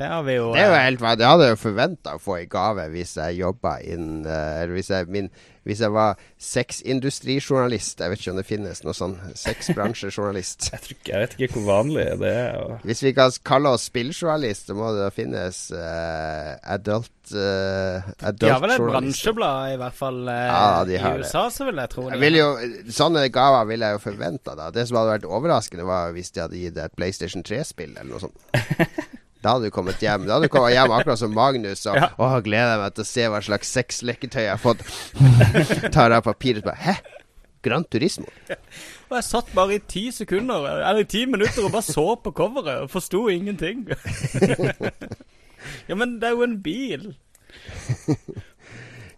Det har vi jo Det er jo eh, helt Jeg hadde jo forventa å få i gave hvis jeg jobba inn eh, Eller hvis jeg, min, hvis jeg var sexindustrijournalist. Jeg vet ikke om det finnes noe sånn sexbransjejournalist. Jeg, ikke, jeg vet ikke hvor vanlig det er. Og... Hvis vi kan kalle oss spilljournalist, så må det finnes uh, adult uh, adult De har vel et bransjeblad, i hvert fall uh, Ja, de i USA, det. USA, så vil jeg tro. de Jeg vil jo, sånne gaver ville jeg jo forventa. Det som hadde vært overraskende, var hvis de hadde gitt et PlayStation 3-spill eller noe sånt. Da hadde du kommet hjem Da hadde du kommet hjem akkurat som Magnus og Ja. Å, gleder jeg meg til å se hva slags sexleketøy jeg har fått. Tar av papiret og bare Hæ? Gran Turismo? Og jeg satt bare i ti sekunder, eller i ti minutter, og bare så på coveret og forsto ingenting. ja, men det er jo en bil.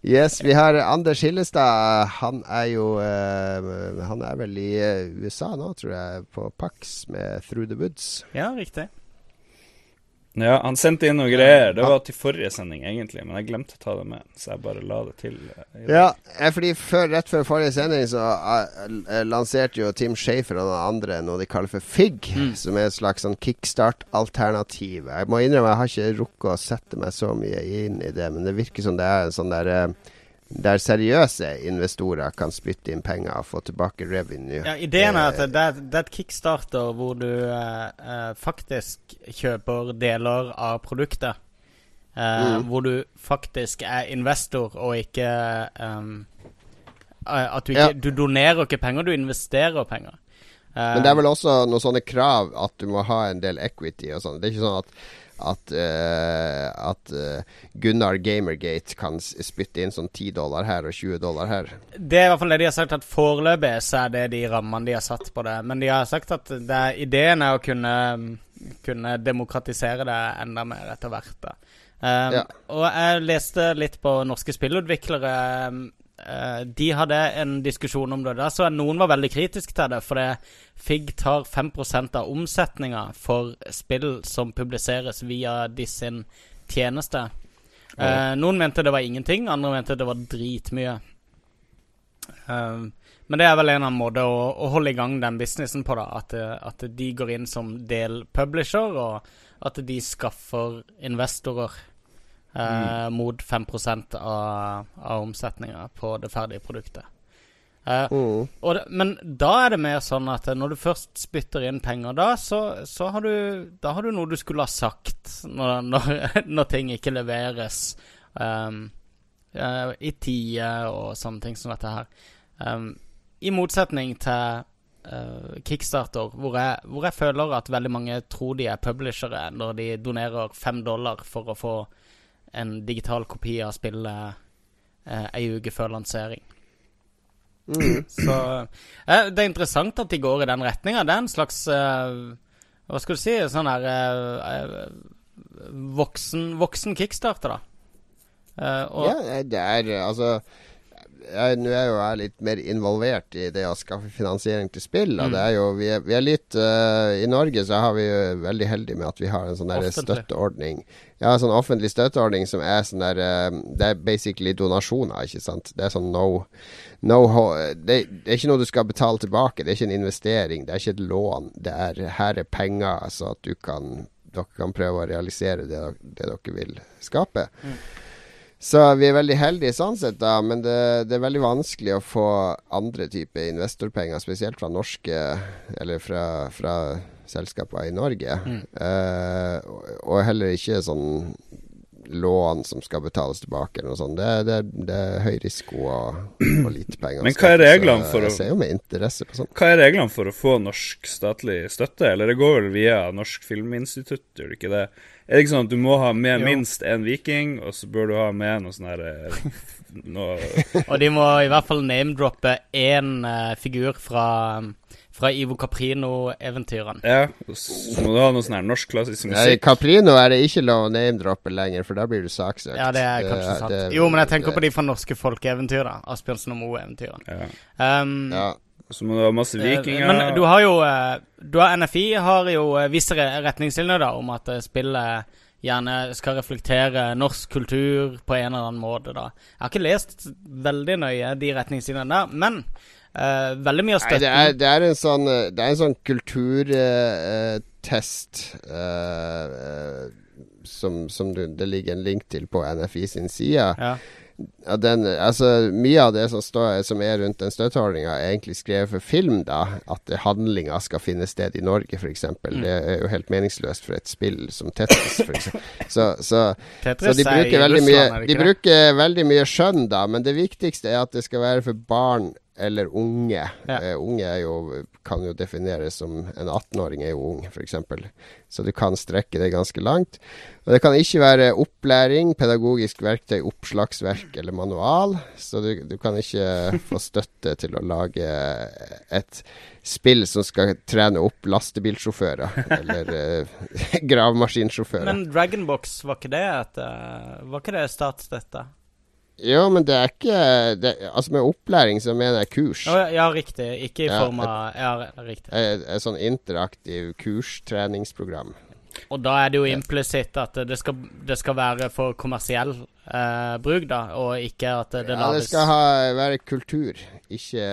Yes, vi har Anders Hillestad. Han er jo uh, Han er vel i eh, USA nå, tror jeg, på Pax med Through the Woods. Ja, riktig. Ja, han sendte inn noen greier. Det var til forrige sending, egentlig, men jeg glemte å ta det med, så jeg bare la det til. eh. Ja, eh, fordi før, rett før forrige sending så uh, lanserte jo Tim Shafer og noen andre noe de kaller for FIG, som er et slags sånn kickstart-alternativ. Jeg må innrømme jeg har ikke rukket å sette meg så mye inn i det, men det virker som det er en sånn der eh, der seriøse investorer kan spytte inn penger og få tilbake revenue. Ja, Ideen er at det er, et kickstarter hvor du eh, eh, faktisk kjøper deler av produktet. Eh, Mm. Hvor du faktisk er investor og ikke eh, At du ikke Ja. Du donerer ikke penger, du investerer penger. Eh, Men det er vel også noen sånne krav at du må ha en del equity og sånn. Det er ikke sånn at at, uh, at eh, Gunnar Gamergate kan spytte inn sånn 10 dollar her og 20 dollar her. Det er i hvert fall det de har sagt, at foreløpig så er det de rammene de har satt på det. Men de har sagt at det ideen er å kunne, kunne demokratisere det enda mer etter hvert. da. Um, Ja. Og jeg leste litt på norske spillutviklere. Eh, de hadde en diskusjon om det. Der så noen var veldig kritiske til det. For det FIG tar 5 av omsetninga for spill som publiseres via de sin tjeneste. Eh, noen mente det var ingenting, andre mente det var dritmye. Um, men det er vel en eller annen måte å, å holde i gang den businessen på, da. At, eh, at de går inn som del publisher, og at de skaffer investorer eh, mot 5% av, av omsetninga på det ferdige produktet. Eh, Mm. det, men da er det mer sånn at når du først spytter inn penger, da, så, så har, du, da har du noe du skulle ha sagt når, når, når ting ikke leveres um, i tide og sånne ting som dette her. Um, I motsetning til uh, Kickstarter, hvor jeg, hvor jeg føler at veldig mange tror de er publishere når de donerer fem dollar for å få en digital kopi av spillet eh, ei uke før lansering. Mm. Så eh, det er interessant at de går i den retninga. Det er en slags eh, Hva skal du si Sånn her eh, eh, voksen, voksen kickstarter, da. Eh, og, Ja, det er altså jeg, Nå er jo jeg litt mer involvert i det å skaffe finansiering til spill. Mm. det er jo, vi er, vi er litt uh, I Norge så har vi jo veldig heldig med at vi har en sånn støtteordning. Ja, en sånn offentlig støtteordning som er sånn der uh, Det er basically donasjoner, ikke sant. Det er sånn no, no det, det er ikke noe du skal betale tilbake. Det er ikke en investering. Det er ikke et lån. Det er her er penger, så at du kan dere kan prøve å realisere det, det dere vil skape. Så vi er veldig heldige sånn sett, da, men det, det er veldig vanskelig å få andre typer investorpenger, spesielt fra norske Eller fra, fra selskaper i Norge. Mm. og, og heller ikke sånn lån som skal betales tilbake, eller noe sånt. Det, det, det er høy risiko og, og lite penger. Men hva er reglene for å- Jeg ser jo med interesse på sånt. Hva er reglene for å få norsk statlig støtte? Eller det går vel via Norsk Filminstitutt, gjør det ikke det? Er det ikke sånn at du må ha med Jo. minst én viking, og så bør du ha med noe sånn her eh, noe, og de må i hvert fall name-droppe én uh, figur fra, fra Ivo Caprino-eventyrene. Ja, så må du ha noe sånn her norsk klassisk musikk. Ja, I Caprino er det ikke lov å name-droppe lenger, for da blir du saksøkt. Ja, det er kanskje sant. det- jo, men jeg tenker det- på de fra norske folkeeventyr, da. Asbjørnsen og Moe-eventyrene. Ja. Um, Ja. Så må du ha masse Eh, vikinger. Men du har jo eh, du har NFI har jo eh, visse retningslinjer da om at spillet gjerne skal reflektere norsk kultur på en eller annen måte. da Jeg har ikke lest veldig nøye de retningslinjene der, men uh, veldig mye av Nei, det er, det er en sånn Det er en sånn kulturtest som, som du, det ligger en link til på NFI sin side. ja. Ja, den, altså, mye av det som, står, som er rundt den støtteordninga, er egentlig skrevet for film. da At handlinga skal finne sted i Norge, f.eks. Mm. Det er jo helt meningsløst for et spill som Tetris, f.eks. Så, så Så Tetris de er bruker, Russland, mye, de bruker veldig mye skjønn, da. Men det viktigste er at det skal være for barn eller unge. Ja. Uh, unge jo, kan jo defineres som En 18-åring er jo ung, f.eks. Så du kan strekke det ganske langt. Og det kan ikke være opplæring, pedagogisk verktøy, oppslagsverk eller manual. Så du, du kan ikke få støtte til å lage et spill som skal trene opp lastebilsjåfører. eller uh, gravemaskinsjåfører. Men Dragonbox, var ikke det et eh, Var ikke det statsstøtte? Jo, men det er ikke det, Altså, med opplæring så mener jeg kurs. Oh, ja, ja, riktig. Ikke i Ja, form av Ja, riktig. Et, et sånn interaktiv kurstreningsprogram. Og da er det jo implisitt at det skal, det skal være for kommersiell eh, bruk, da, og ikke at det, Ja, det skal ha, være kultur, ikke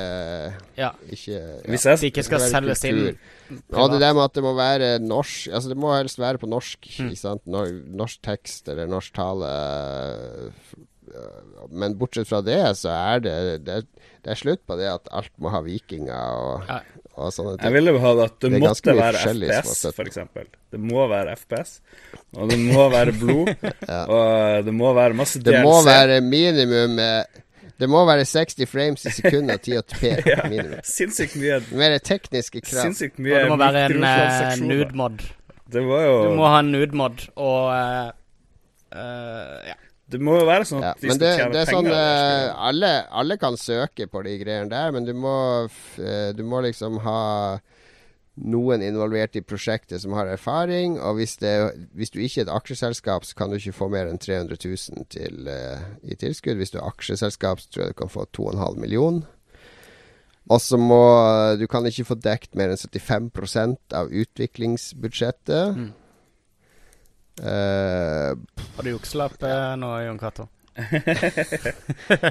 Ja. Ikke ja. Hvis jeg, det ikke skal skal selges inn Privat. Og det der med at det må være norsk Altså, det må helst være på norsk. Mm. Ikke sant? Norsk tekst eller norsk tale. Men bortsett fra det, så er det Det, det er slutt på det at alt må ha vikinger og, og sånne jeg ting. ville ha det at det, Det måtte være FPS, f.eks. Det må være FPS, og det må være blod, Ja. og det må være masse DLC. Det må være minimum eh, Det må være 60 frames i sekundet og 1080p minimum. Sinnssykt mye Mer tekniske krav. Sinnssykt Og det må være en uh, nude-mod. Det var jo Du må ha en nude-mod, og uh, uh, ja. Det må jo være sånn Ja, at de men skal det, tjene det er penger. sånn eh, alle, alle kan søke på de greiene der, men du må, f- eh, du må liksom ha noen involvert i prosjektet som har erfaring. Og hvis, det, hvis du ikke er et aksjeselskap, så kan du ikke få mer enn 300 000 til, uh, i tilskudd. Hvis du er aksjeselskap, så tror jeg du kan få 2,5 millioner. Og så må Du kan ikke få dekt mer enn 75% av utviklingsbudsjettet. Mm. Uh, Har du jukselapp nå, Jon Cato?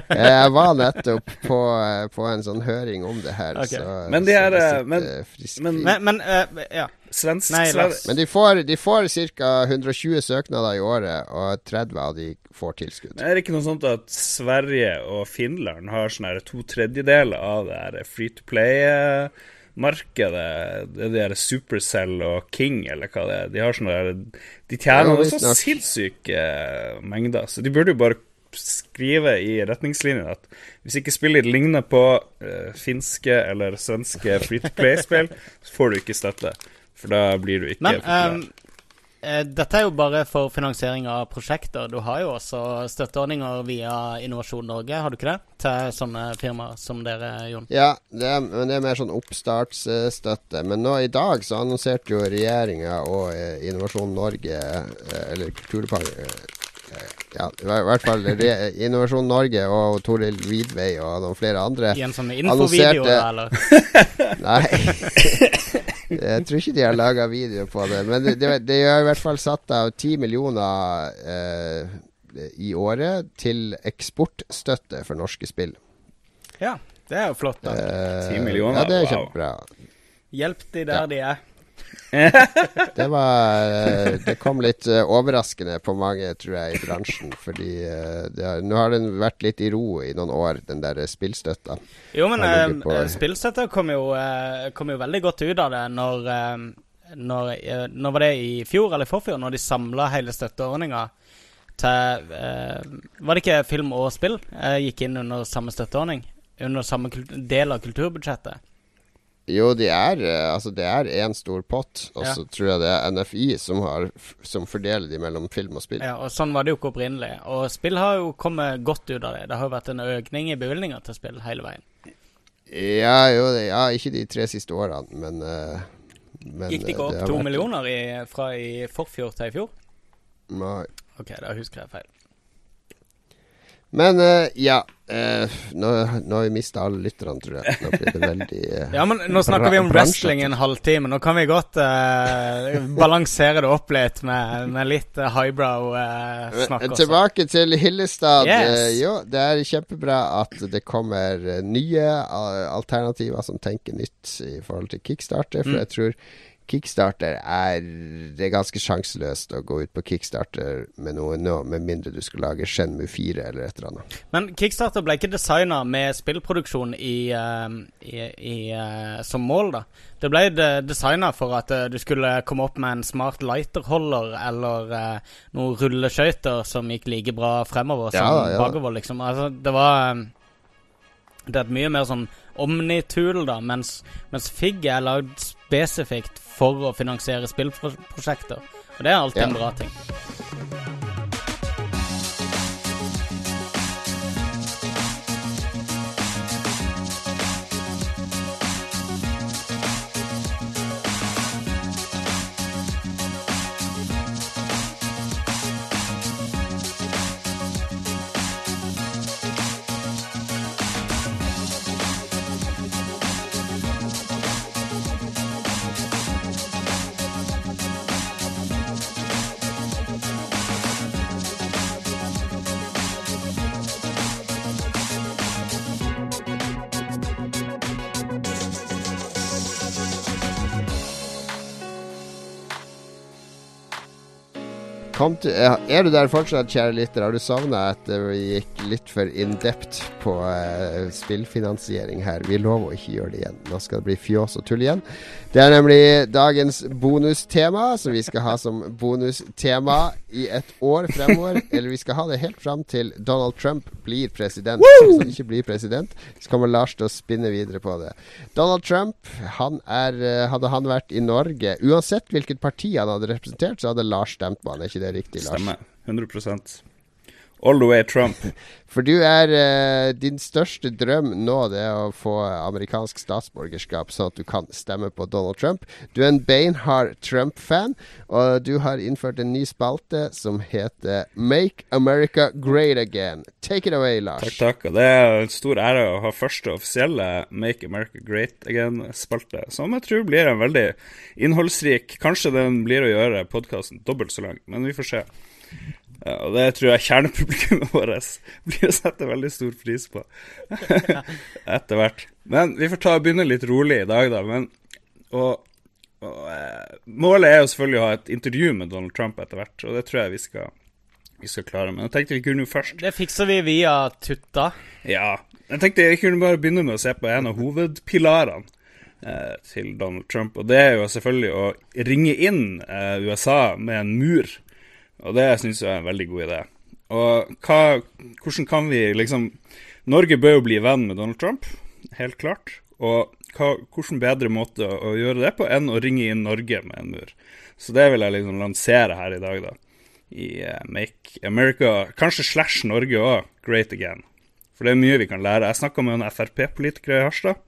jeg var nettopp på, på, en sånn høring om det her. Okay. Så, men de er men, men, men, uh, ja. Svensk Nei, Men de får, de får ca. 120 søknader i året, og 30 av de får tilskudd. Men er det ikke noe sånt at Sverige og Finland har sånn to tredjedeler av det her free to play? Markedet, det er de Supercell og King, eller hva det er, de har sånne der, De tjener ja, så sinnssyke mengder, så de burde jo bare skrive i retningslinjene at hvis ikke spillet ligner på uh, finske eller svenske free to play-spill, så får du ikke støtte. For da blir du ikke Men um, dette er jo bare for finansiering av prosjekter. Du har jo også støtteordninger via Innovasjon Norge, har du ikke det? Til sånne firmaer som dere, Jon? Ja, det er, men det er mer sånn oppstartsstøtte. Men nå i dag så annonserte jo regjeringa og Innovasjon Norge, eller Kulturdepartementet ja, i hvert fall Innovasjon Norge og Toril Vidvei og noen flere andre I en sånn infovideo, eller? Nei. Jeg tror ikke de har laga video på det. Men de, de, er i hvert fall satt av ti millioner eh, i året til eksportstøtte for norske spill. Ja, det er jo flott. da. Ti eh, millioner? Ja, det er kjempebra. Hjelp de der ja. de er. det var eh, Det kom litt uh, overraskende på mange, tror jeg, i bransjen. Fordi uh, har, nå har den vært litt i ro i noen år, den der spillstøtta. Jo, men spillstøtta kom jo, kom jo, veldig godt ut av det når, når, når var det i fjor eller i forfjor, når de samla hele støtteordninga til Var det ikke film og spill gikk inn under samme støtteordning? Under samme del av kulturbudsjettet? Jo, de er, eh, altså det er én stor pott, og så ja. tror jeg det er NFI som, har, som, fordeler de mellom film og spill. Ja, og Sånn var det jo ikke opprinnelig. Og spill har jo kommet godt ut av det. Det har jo vært en økning i bevilgninger til spill hele veien. Ja, jo, det, ja ikke de tre siste årene, men, uh, men Gikk det ikke opp to millioner i, fra i forfjor til i fjor? Nei. Ok, da husker jeg feil. Men ja. Uh, nå, nå, har vi mista alle lytterne, tror jeg. Nå blir det veldig uh, Ja, men nå snakker vi om wrestling en halvtime. Nå kan vi godt balansere det opp litt med, med litt highbrow-snakk også. Tilbake til Hillestad. Yes. jo, det er kjempebra at det kommer nye alternativer som tenker nytt i forhold til kickstarter, for mm. jeg tror Kickstarter er Det er ganske sjanseløst å gå ut på Kickstarter med noe nå, med mindre du skal lage Shenmue 4 eller et eller annet. Men Kickstarter ble ikke designa med spillproduksjon i, uh, i, i, uh, som mål, da? Det ble designa for at uh, du skulle komme opp med en smart lighterholder eller noen rulleskøyter som gikk like bra fremover som ja, ja. bakover, liksom. Altså, det var Det er et mye mer sånn omnitool, da, mens, mens Figg er lagd spesifikt for å finansiere spillprosjekter. Og det er alltid ja. en bra ting. Til, er du der fortsatt, kjære lytter? Har du savna at vi gikk litt for in depth på uh, spillfinansiering her? Vi lover å ikke gjøre det igjen. Nå skal det bli fjås og tull igjen. Det er nemlig dagens bonustema, som vi skal ha som bonustema i et år fremover. Eller vi skal ha det helt fram til Donald Trump blir president. Woo! Hvis han ikke blir president, så kommer Lars til å spinne videre på det. Donald Trump, han er, eh, hadde han vært i Norge Uansett hvilket parti han hadde representert, så hadde Lars stemt på han. Er ikke det riktig, Lars? Stemmer. 100 All the way Trump. For du er uh, Din største drøm nå det er å få amerikansk statsborgerskap, sånn at du kan stemme på Donald Trump. Du er en beinhard Trump-fan, og du har innført en ny spalte som heter Make America Great Again. Take it away, Lars. Takk, takk. Og det er en stor ære å ha første offisielle Make America Great Again-spalte, som jeg tror blir en veldig innholdsrik Kanskje den blir å gjøre podkasten dobbelt så lang, men vi får se. Ja, og det tror jeg kjernepublikummet vårt blir å sette veldig stor pris på etter hvert. Men vi får ta og begynne litt rolig i dag, da. Men, og, og eh, målet er jo selvfølgelig å ha et intervju med Donald Trump etter hvert, og det tror jeg vi skal, vi skal klare. Men jeg tenkte vi kunne jo først Det fikser vi via Tutta. Ja. Jeg tenkte vi kunne bare begynne med å se på en av hovedpilarene eh, til Donald Trump, og det er jo selvfølgelig å ringe inn eh, USA med en mur. Og det syns jeg er en veldig god idé. Og hva, hvordan kan vi liksom Norge bør jo bli venn med Donald Trump, helt klart. Og hva, hvordan bedre måte å, gjøre det på enn å ringe inn Norge med en mur. Så det vil jeg liksom lansere her i dag, da. I uh, Make America, kanskje slash Norge òg, great again. For det er mye vi kan lære. Jeg snakka med en Frp-politiker i Harstad.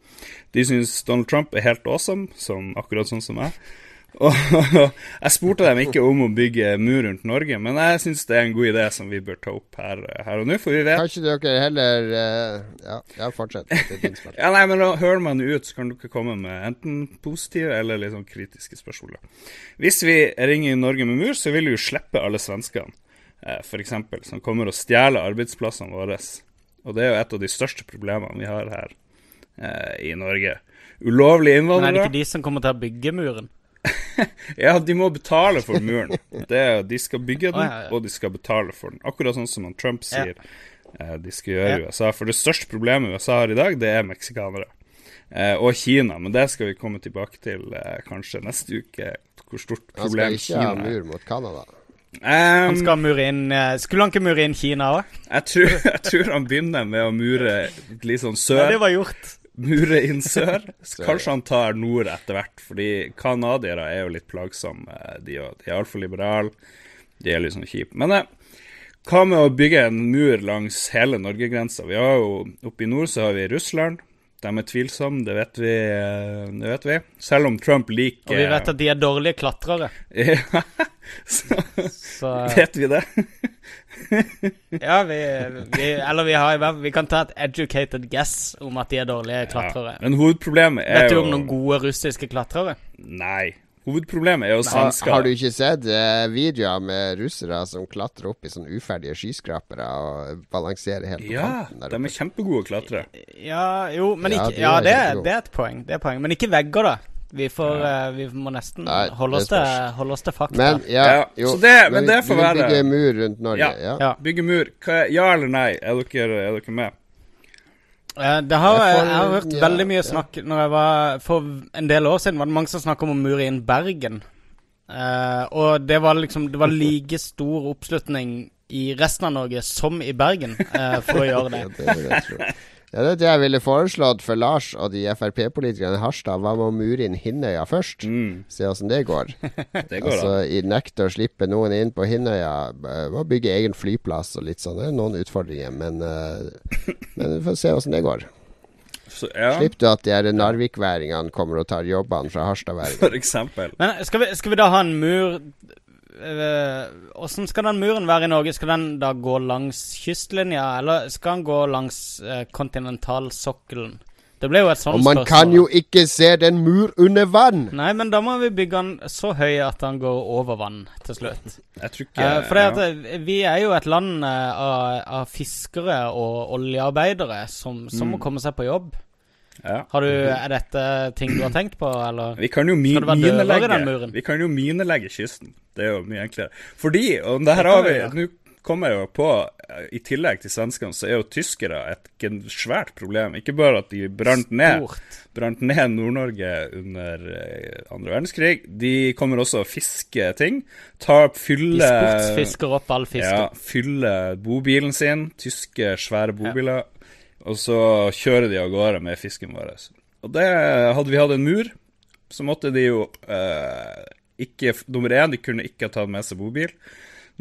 De syns Donald Trump er helt awesome, som, akkurat sånn som meg. Og jeg spurte dem ikke om å bygge mur rundt Norge, men jeg syns det er en god idé som vi bør ta opp her, her og nå, for vi vet Kanskje dere heller uh, Ja, ja fortsett. ja, nei, men da hører man ut, så kan dere komme med enten positive eller litt sånn kritiske spørsmål. Hvis vi ringer i Norge med mur, så vil vi jo slippe alle svenskene, eh, f.eks., som kommer og stjeler arbeidsplassene våre. Og det er jo et av de største problemene vi har her eh, i Norge. Ulovlige innvandrere. Men er det ikke de som kommer til å bygge muren? ja, de må betale for muren. Det, de skal bygge den, oh, ja, ja. og de skal betale for den. Akkurat sånn som Trump sier ja. eh, de skal gjøre i USA. For det største problemet USA har i dag, det er meksikanere. Eh, og Kina, men det skal vi komme tilbake til eh, kanskje neste uke. Hvor stort problem Kina er. Han skal ikke ha mur mot Canada. Um, han skal mure inn Skulle han ikke mure inn Kina òg? Jeg, jeg, tror han begynner med å mure litt sånn sør. Ja, det var gjort mure inn sør. Kanskje han tar nord etter hvert, fordi canadiere er jo litt plagsomme. De, de er altfor liberale. De er liksom kjipe. Men eh, hva med å bygge en mur langs hele Norgegrensa? Vi har jo Oppe i nord så har vi Russland. De er tvilsomme, det vet vi. Eh, det vet vi. Selv om Trump liker Og vi vet at de er dårlige klatrere. ja, så, så vet vi det. ja, vi, vi, Eller vi, har, vi kan ta et educated guess om at de er dårlige klatrere. Ja, men hovedproblemet er jo Vet du om noen gode russiske klatrere? Nei. Hovedproblemet er jo svensker. Har, du ikke sett eh, videoer med russere som klatrer opp i sånne uferdige skyskrapere og balanserer helt på ja, kanten? Ja, de er kjempegode klatrere. Ja, jo, men ikke, ja, det, er, det, er et poeng. Det er poeng. Men ikke vegger, da. Vi, får, ja. uh, vi må nesten Nei, holde, oss til, holde, oss til, fakta. Men, ja, jo, det, men, det får være Bygge mur rundt Norge. Ja, ja. bygge mur. Ja eller nei? Er dere, er dere med? Uh, det har, jeg, får, jeg har hørt veldig mye snakk Når jeg var For en del år siden var det mange som snakka om å mure inn Bergen. Uh, og det var liksom Det var like stor oppslutning i resten av Norge som i Bergen for å gjøre det. det, det ja, det er det jeg ville foreslått for Lars og de Frp-politikerne i Harstad. Hva med å mure inn Hinnøya først? Mm. Se åssen det går. det går altså, i Nekte å slippe noen inn på Hinnøya. Må bygge egen flyplass og litt sånn. Det er noen utfordringer, men, uh, men vi får se åssen det går. Så, ja. Slipp du at de her Narvik-væringene kommer og tar jobbene fra Harstad-væringene. For eksempel. Men skal vi, skal vi da ha en mur Åssen uh, skal den muren være i Norge? Skal den da gå langs kystlinja, eller skal den gå langs uh, kontinentalsokkelen? Det ble jo et sånt spørsmål. Og man spørsmål. kan jo ikke se den mur under vann! Nei, men da må vi bygge den så høy at den går over vann til slutt. Jeg tror ikke uh, For ja. at, vi er jo et land av, av fiskere og oljearbeidere som, som mm. må komme seg på jobb. Ja. Du, er dette ting du har tenkt på, eller vi kan jo mi minelegge, Vi kan jo minelegge kysten. Det er jo mye enklere. Fordi, og det her har vi Nå kommer jeg jo på, i tillegg til svenskene, så er jo tyskere et svært problem. Ikke bare at de brant ned, brant ned Nord-Norge under eh, andre verdenskrig. De kommer også og fisker ting. Tar, fyller De sportsfisker opp all fisken. Ja, fyller bobilen sin. Tyske, svære bobiler. Ja. Og så kjører de av gårde med fisken vår. Og det Hadde vi hatt en mur, så måtte de jo eh, ikke Nummer én, de kunne ikke ha tatt med seg bobil.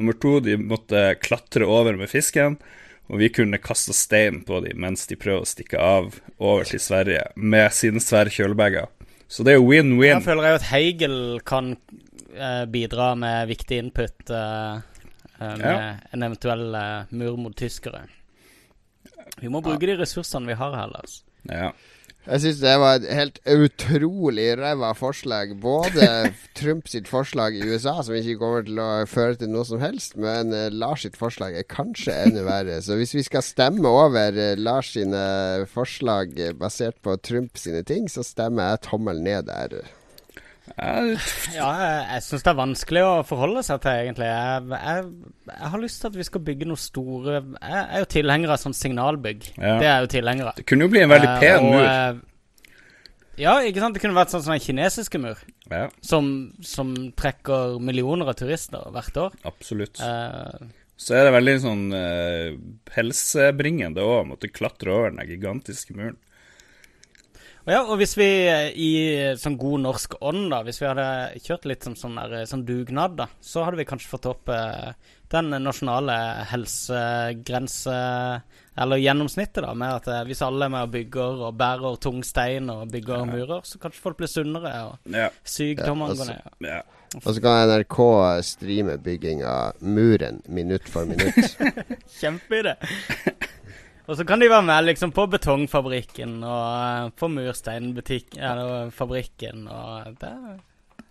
Nummer to, de måtte klatre over med fisken. Og vi kunne kaste stein på dem mens de prøver å stikke av over til Sverige med sine svære kjølebager. Så det er win-win. Jeg føler jo at Heigel kan eh, bidra med viktig input eh, eh, med Ja. en eventuell eh, mur mot tyskere. Vi må bruke de ressursene vi har her, Lars. Ja. Jeg syns det var et helt utrolig ræva forslag. Både Trump sitt forslag i USA, som ikke kommer til å føre til noe som helst, men eh, Lars sitt forslag er kanskje enda verre. Så hvis vi skal stemme over eh, Lars sine forslag eh, basert på Trump sine ting, så stemmer jeg tommel ned der. Ja, jeg, jeg syns det er vanskelig å forholde seg til, egentlig. Jeg, jeg, jeg har lyst til at vi skal bygge noe store Jeg er jo tilhenger av sånn signalbygg. Ja. Det er jeg jo tilhenger av. det kunne jo bli en veldig Eh, pen og, mur. eh, ja, ikke sant. Det kunne vært sånn som den kinesiske mur, Ja, som, som trekker millioner av turister hvert år. absolutt. Eh, Så er det veldig sånn helsebringende òg, å måtte klatre over den gigantiske muren. Ja, og hvis vi eh, i sånn god norsk ånd, da, hvis vi hadde kjørt litt som sånn, der, sånn dugnad, da, så hadde vi kanskje fått opp eh, den nasjonale helsegrense Eller gjennomsnittet, da, med at eh, hvis alle er med og bygger og bærer tung stein og bygger murer, så kanskje folk blir sunnere, og Ja. sykdommene Ja, går altså- ned. ja. Og så kan NRK streame bygging av muren minutt for minutt. Kjempeidé! og så kan de være med liksom på betongfabrikken og eh, på mursteinfabrikken og det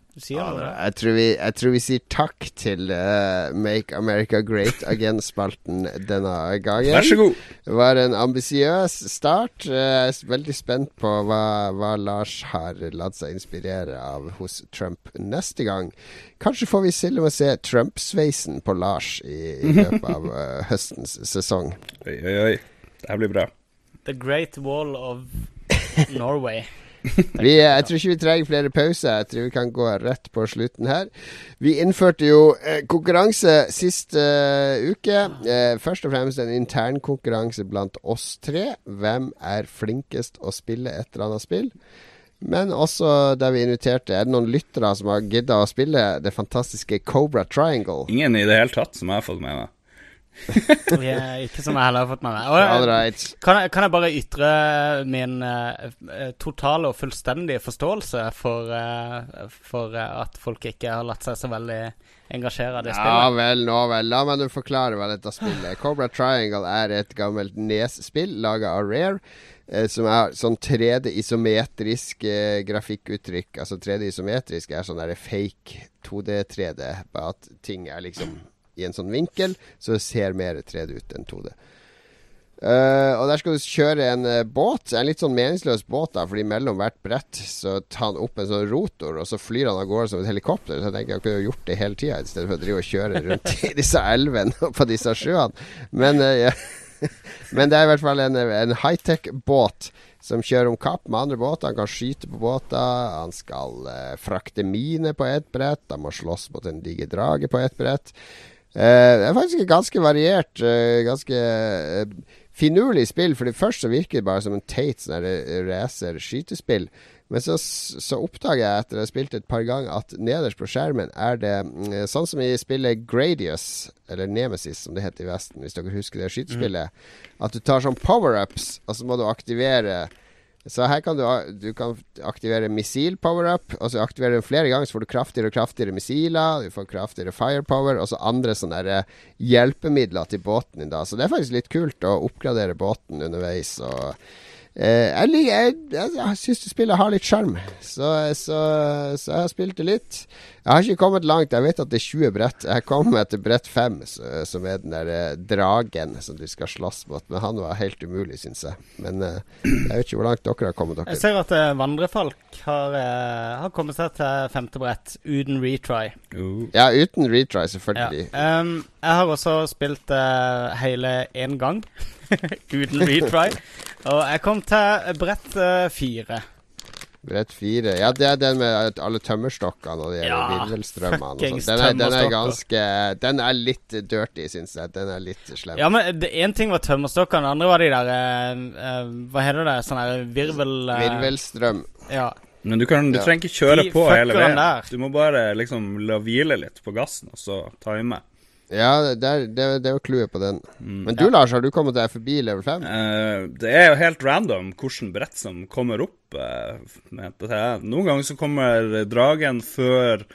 Du sier noe, det. Jeg tror, vi, jeg tror vi sier takk til uh, Make America Great Again-spalten denne gangen. Vær så god. Det var en ambisiøs start. Eh, Jeg er veldig spent på hva, hva Lars har latt seg inspirere av hos Trump neste gang. Kanskje får vi til og med se Trump-sveisen på Lars i, i løpet av uh, høstens sesong. Oi, oi, oi. Det her blir bra. The Great Wall of Norway. Vi, jeg tror ikke vi trenger flere pauser. Jeg tror vi kan gå rett på slutten her. Vi innførte jo eh, konkurranse sist eh, uke. Eh, først og fremst en internkonkurranse blant oss tre. Hvem er flinkest å spille et eller annet spill? Men også der vi inviterte Er det noen lyttere som har gidda å spille det fantastiske Cobra Triangle? Ingen i det hele tatt som jeg har fått med meg. Ja, ikke som jeg heller har fått med meg. Og, right. kan, jeg, kan jeg bare ytre min eh, totale og fullstendige forståelse for, uh, for uh, at folk ikke har latt seg så veldig engasjere av det Ja spillet? vel, nå vel. La meg nå forklare hva dette spillet er. Cobra Triangle er et gammelt Nes-spill laga av Rare. Som er sånn 3D isometrisk eh, grafikkuttrykk. Altså 3D isometrisk er sånn der fake 2D-3D. Bare at ting er liksom i en sånn vinkel, så det ser mer 3D ut enn 2D. Uh, og der skal du kjøre en uh, båt. En litt sånn meningsløs båt, da fordi mellom hvert brett så tar han opp en sånn rotor, og så flyr han av gårde som et helikopter. Så jeg tenker jeg kunne gjort det hele tida, i stedet for å drive og kjøre rundt i disse elvene og på disse sjøene. Men, uh, ja. Men det er i hvert fall en, en high-tech-båt som kjører om kapp med andre båter. Han kan skyte på båter. Han skal eh, frakte miner på ett brett. Han må slåss mot en diger drage på ett brett. Eh, det er faktisk et ganske variert, eh, ganske eh, finurlig spill. For det først så virker det bare som en teit sånn racer-skytespill. Men så, så oppdager jeg etter å ha spilt et par ganger at nederst på skjermen er det mm, sånn som i spillet Gradius, eller Nemesis som det heter i Vesten, hvis dere husker det skytespillet. At du tar sånn power-ups, og så må du aktivere så her kan du, du kan aktivere missil-power-up. Og så aktiverer du flere ganger, så får du kraftigere og kraftigere missiler. Du får kraftigere firepower, og så andre sånne eh, hjelpemidler til båten din. da Så det er faktisk litt kult å oppgradere båten underveis. Og eh, jeg, liker- jeg, jeg, jeg syns spillet har litt sjarm, så, så, så jeg har spilt det litt. Jeg har ikke kommet langt. Jeg vet at det er 20 brett. Jeg kom til brett 5, som er den der eh, dragen som du skal slåss mot. Men han var helt umulig, syns jeg. Men eh, jeg vet ikke hvor langt dere har kommet, dere. Jeg ser at eh, Vandrefalk har, har kommet seg til femte brett uten retry. Uh. Ja, uten retry, Ja. selvfølgelig. Um, jeg har også spilt uh, hele én gang uten retry. Og jeg kom til brett uh, fire. Brett fire. Ja, det er den med alle tømmerstokkene og de Ja, virvelstrømmene. og. Den, er- den er ganske Den er litt dirty, syns jeg. Den er litt slem. Ja, men Én ting var tømmerstokkene, det andre var de der eh, eh, Hva heter det? Sånn der virvel... eh, Virvelstrøm. Ja. Men du, kan, du trenger ikke kjøre De på hele veien. der. Du må bare liksom la hvile litt på gassen, og så time. Ja, det er, det, er- det er jo clouet på den. Mm. Men du, Lars, har du kommet deg forbi level 5? Uh, det er jo helt random hvilket brett som kommer opp. Uh. Noen ganger så kommer dragen før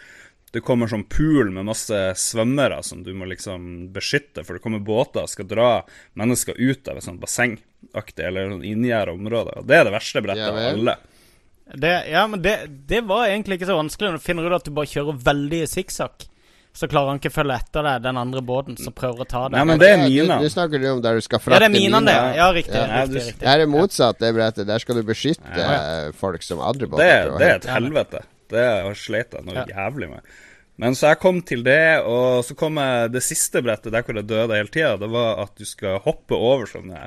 det kommer sånn pool med masse svømmere som du må liksom beskytte, for det kommer båter og skal dra mennesker ut av et sånt bassengaktig eller sånn inngjerda område. Og det er det verste brettet av alle. Det, ja, men det, det var egentlig ikke så vanskelig når du finner ut at du bare kjører veldig sikksakk. Så klarer han ikke å følge etter deg, den andre båten som prøver å ta deg. Nei, men det er Du, mina. du snakker du om der du skal ja, det er minene, det. Ja, riktig. Ja, riktig, du- riktig. Det her er motsatt, det brettet. Der skal du beskytte Ja. ja. folk som andre båter Det, det er et helvete. Det har sleit jeg noe Ja. jævlig med. Men så jeg kom til det, og så kom jeg det siste brettet der hvor jeg døde hele tida. Det var at du skal hoppe over sånne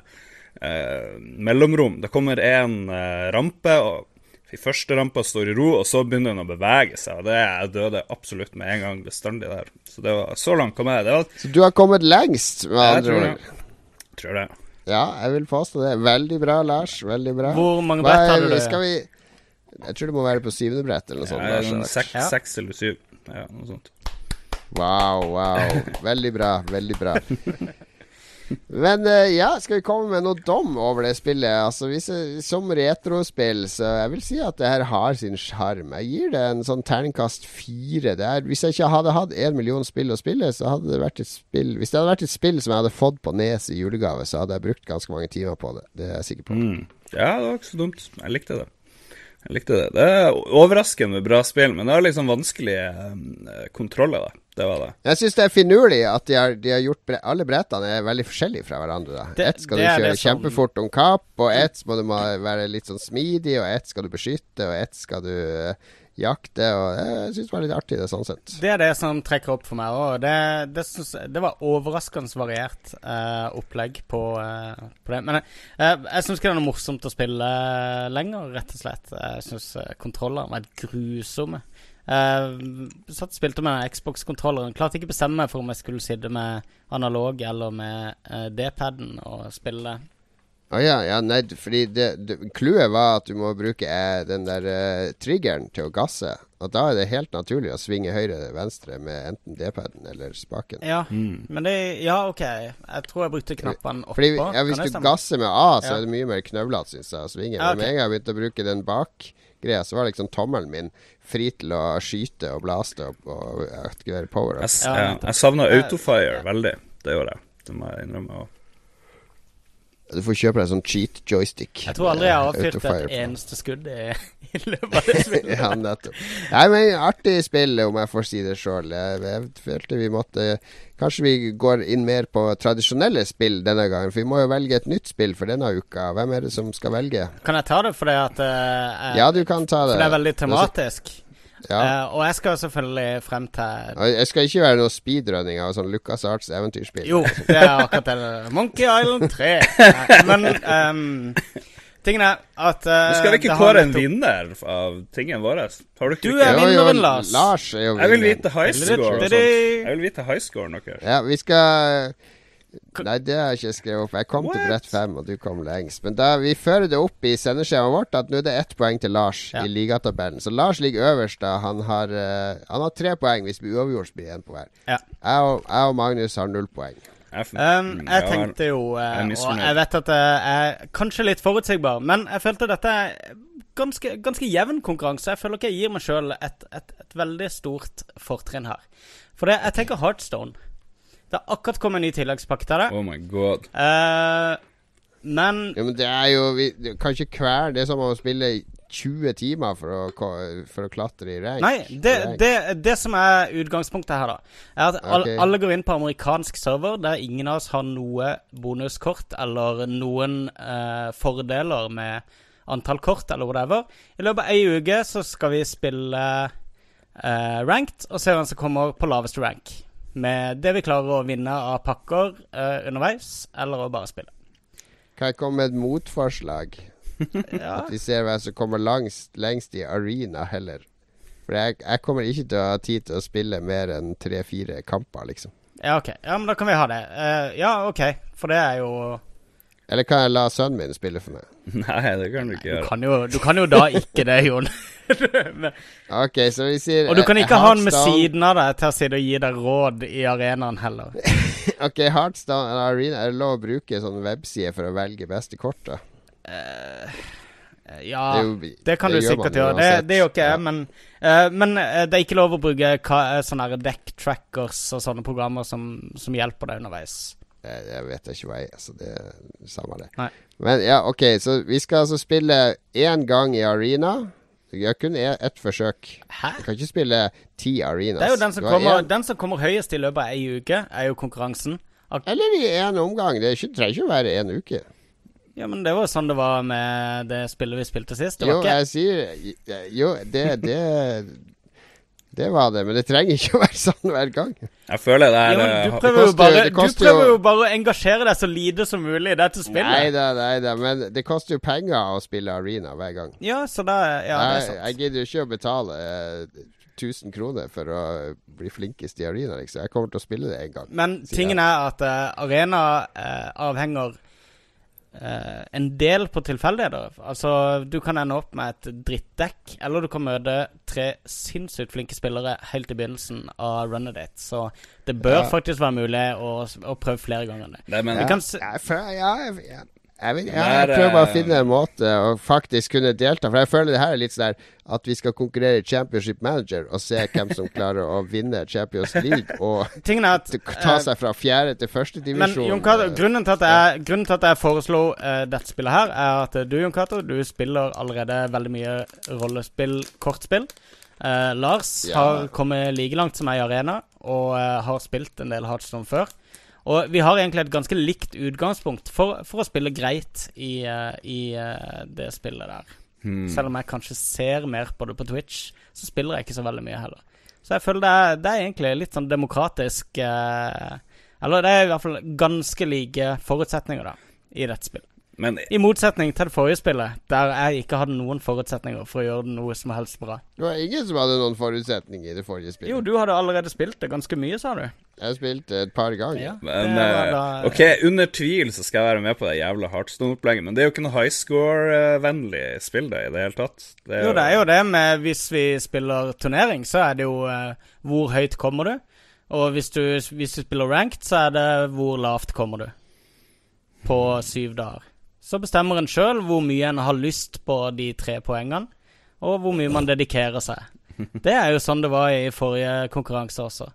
eh, mellomrom. Det kommer en eh, rampe, og i første rampa står i ro, og så begynner den å bevege seg. Og det jeg døde absolutt med en gang bestandig der. Så det var så langt kom jeg. Det var, Så du har kommet lengst, med jeg andre tror ord. det. Tror det. Ja, jeg vil påstå det. Veldig bra, Lars. Veldig bra. Hvor mange brett har du? Skal vi Jeg tror det må være på syvende brett eller noe sånt. Er Lars, seks, Ja. seks eller syv. Ja, noe sånt. Wow, wow. Veldig bra. Veldig bra. Men eh, ja, skal vi komme med noe dom over det spillet? Altså, hvis jeg, Som retrospill, så jeg vil si at det her har sin sjarm. Jeg gir det en sånn terningkast fire. Det er, hvis jeg ikke hadde hatt én million spill å spille, så hadde det vært et spill Hvis det hadde vært et spill som jeg hadde fått på nes i julegave, så hadde jeg brukt ganske mange timer på det. Det er jeg sikker på. Mm. Ja, det var ikke så dumt. Jeg likte det. Jeg likte det. Det er overraskende bra spill, men det har liksom vanskelige eh, kontroller, da. Det var det. Jeg syns det er finurlig at de har, de har gjort bre Alle brettene er veldig forskjellige fra hverandre. da Det- Ett skal du kjøre som- kjempefort om kapp, og ett må du må være litt sånn smidig, og ett skal du beskytte, og ett skal du uh, jakte. Og Jeg syns det var litt artig, det sånn sett. Det er det som trekker opp for meg òg. Det, det, det var overraskende variert uh, opplegg på, uh, på det. Men uh, jeg syns ikke det er noe morsomt å spille eh, lenger, rett og slett. Jeg syns kontrollene var grusomme. Uh, satt og spilte med den Xbox-kontrolleren. Klarte ikke bestemme meg for om jeg skulle sitte med analog eller med uh, D-paden og spille. Å ja, ja, nei, fordi det det- Clouet var at du må bruke eh, den der eh, triggeren til å gasse. Og da er det helt naturlig å svinge høyre-venstre med enten D-paden eller spaken. Ja, Mm. men det Ja, OK. Jeg tror jeg brukte knappene oppå. Fordi ja, Hvis du gasser med A, så Ja. er det mye mer knøvlete, syns jeg, å svinge. Ja, Men med en gang jeg begynte å bruke den bakgreia, så var liksom tommelen min fri til å skyte og blaste opp og aktivere power. Jeg, nettopp. jeg savna Eh, Autofire veldig. Det gjorde jeg. Det må jeg innrømme. også. Du får kjøpe deg sånn cheat joystick. Jeg tror aldri jeg har avfyrt et eneste skudd i, i løpet av det spillet. ja, nettopp. Nei, men artig spill, om jeg får si det sjøl. Jeg, jeg følte vi måtte Kanskje vi går inn mer på tradisjonelle spill denne gangen. For vi må jo velge et nytt spill for denne uka. Hvem er det som skal velge? Kan jeg ta det fordi at eh, Ja, du kan ta det. For det er veldig tematisk. Ja. Uh, og jeg skal selvfølgelig frem til Jeg skal ikke være noe speedrunning av sånn Lucas Arts eventyrspill. Jo, det er akkurat det. Monkey Island 3. Nei, men um, tingen er at uh, skal vi ikke kåre en vinner av tingen vår? Har du ikke Du er vinneren, Lars. Lars er jo vinneren. Jeg vil vite high score og sånt. Jeg vil vite high scoren deres. Ja, vi skal Nei, det har jeg ikke skrevet opp. Jeg kom til brett fem, og du kom lengst. Men da vi fører det opp i sendeskjemaet vårt at nå er det ett poeng til Lars Ja. i ligatabellen. Så Lars ligger øverst da. Han har, uh, han har tre poeng. Hvis vi uavgjort, blir det én på hver. Ja. Jeg og, jeg og Magnus har null poeng. Jeg, Um, mm, jeg tenkte jo uh, jeg Og jeg vet at det er kanskje litt forutsigbar, men jeg følte dette er ganske, ganske jevn konkurranse. Jeg føler ikke jeg gir meg sjøl et, et, et veldig stort fortrinn her. For det, jeg tenker Heartstone. Det har akkurat kommet en ny tilleggspakke til det. Oh my god. Uh, men Ja, men det er jo vi, du kan ikke Det er som å spille i 20 timer for å, for å klatre i rank. Nei, det, Rank. det, det som er utgangspunktet her, da, er at all, alle går inn på amerikansk server der ingen av oss har noe bonuskort eller noen eh, fordeler med antall kort eller whatever. I løpet av ei uke så skal vi spille eh, ranked og se hvem som kommer på laveste rank. Med det vi klarer å vinne av pakker uh, underveis, eller å bare spille. Kan jeg komme med et motforslag? Ja. At vi ser hvem som kommer langst, lengst i arena heller. For jeg, jeg kommer ikke til å ha tid til å spille mer enn tre-fire kamper, liksom. ja, ok. Ja, men da kan vi ha det. Uh, ja, ok. For det er jo Eller kan jeg la sønnen min spille for meg? Nei, det kan du ikke Du gjøre. kan jo, du kan jo da ikke det, Jon. Men- Ok, så vi sier og du kan eh, ikke ha han med siden av deg til å sitte og gi deg råd i arenaen heller. Ok, Heartstone Arena, er det lov å bruke sånn webside for å velge beste kort, da? Uh, ja, det, jo- det kan det du sikkert gjøre. Det, det, er jo ikke Ja. jeg, men, uh, men uh, det er ikke lov å bruke eh, sånne deck trackers og sånne programmer som, som hjelper deg underveis. Jeg, jeg vet ikke hva jeg er, så det er samme det. Nei. Men ja, ok, så vi skal altså spille én gang i Arena. Vi har kun e- ett forsøk. Hæ? Vi kan ikke spille ti Arenas. Det er jo den som, kommer, en- den som kommer høyest i løpet av ei uke, er jo konkurransen. Ak Eller i én omgang. Det ikke, trenger ikke å være én uke. ja, men det var jo sånn det var med det spillet vi spilte sist. Det Jo, ikke jeg sier Jo, det, det Det var det, men det trenger ikke å være sånn hver gang. Jeg føler det er eh, du prøver, jo koster jo- bare, det du prøver jo- bare å engasjere deg så lite som mulig i dette Nei spillet. da, nei da, men det koster jo penger å spille Arena hver gang. Ja, så da Ja, det er jeg, sant. jeg gidder jo ikke å betale eh, 1000 kroner for å bli flinkest i Arena, liksom. Jeg kommer til å spille det én gang. Men tingen er at uh, arena uh, avhenger eh, en del på tilfeldigheter. Altså, du kan ende opp med et drittdekk, eller du kan møte tre sinnssykt flinke spillere helt i begynnelsen av runnet ditt. Så det bør Ja. faktisk være mulig å, å prøve flere ganger det. Nei, men Vi Ja, kan ja, jeg, jeg, jeg, jeg, vet- jeg er, prøver bare å eh, finne en måte å faktisk kunne delta. For jeg føler det her er litt sånn at vi skal konkurrere i Championship Manager og se hvem som klarer å vinne Champions League og at ta seg fra fjerde til første Men divisjon. Jon Cato, grunnen til jeg, grunnen til at jeg foreslo uh, dette spillet her, er at eh, du, Jon Cato, du spiller allerede veldig mye rollespill, kortspill. Uh, Lars Ja. har kommet like langt som meg i arena, og uh, har spilt en del Hardstone før. Og vi har egentlig et ganske likt utgangspunkt for, for å spille greit i, eh, i eh, det spillet der. hmm. Selv om jeg kanskje ser mer på det på Twitch, så spiller jeg ikke så veldig mye heller. Så jeg føler det er, det er egentlig litt sånn demokratisk eh, Eller det er i hvert fall ganske like forutsetninger, da, i dette spillet. Men I motsetning til det forrige spillet, der jeg ikke hadde noen forutsetninger for å gjøre noe som helst bra. Det var ingen som hadde noen forutsetninger i det forrige spillet. Jo, du hadde allerede spilt det ganske mye, sa du. Jeg har spilt det et par ganger. Ja, Men eh, da- OK, under tvil så skal jeg være med på det jævla Heartstone-opplegget, men det er jo ikke noe high score-vennlig spill, det, i det hele tatt. Det Jo, det er jo det med Hvis vi spiller turnering, så er det jo uh, hvor høyt kommer du? Og hvis du, hvis du spiller ranked, så er det hvor lavt kommer du? På syv dager. Så bestemmer en sjøl hvor mye en har lyst på de tre poengene, og hvor mye man dedikerer seg. Det er jo sånn det var i forrige konkurranse også.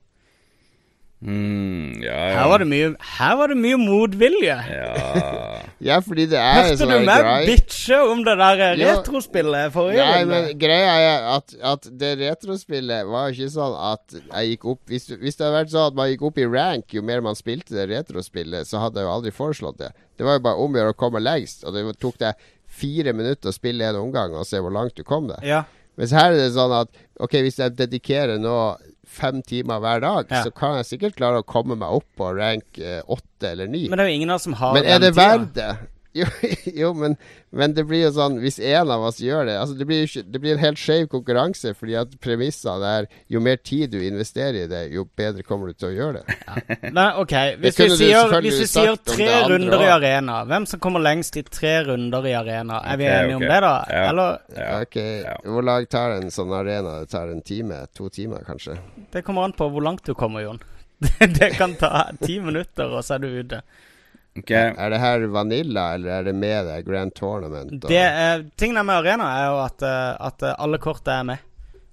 Mm, ja, ja. Her var det mye, her var det mye motvilje. Ja. Ja, fordi det er Hørte du meg grei- bitche om det der retrospillet forrige Nei, men greia er at, at det retrospillet var ikke sånn at jeg gikk opp hvis, hvis det hadde vært sånn at man gikk opp i rank jo mer man spilte det retrospillet, så hadde jeg jo aldri foreslått det. Det var jo bare om å gjøre å komme lengst, og det tok deg fire minutter å spille en omgang og se hvor langt du kom deg. Ja. Mens her er det sånn at ok, hvis jeg dedikerer nå fem timer hver dag, Ja. så kan jeg sikkert klare å komme meg opp på rank eh, åtte eller ni. Men det er jo ingen av oss som har Men er det verdt det? Jo, jo men, men det blir jo sånn Hvis en av oss gjør det altså Det blir, det blir en helt skjev konkurranse, fordi at premissene er jo mer tid du investerer i det, jo bedre kommer du til å gjøre det. Nei, ok, hvis vi sier, hvis vi sier tre runder også. i arena Hvem som kommer lengst i tre runder i arena? Er vi okay, enige okay. om det, da? Ja. Eller Ja. Ok. Hvor lang tar en sånn arena? Det tar en time? To timer, kanskje? Det kommer an på hvor langt du kommer, Jon. Det, det kan ta ti minutter, og så er du ute. OK. Er det her Vanilla, eller er det med det Grand Tournament? og- Det er, tingen er med arena, er jo at, eh, at eh, alle kort er med.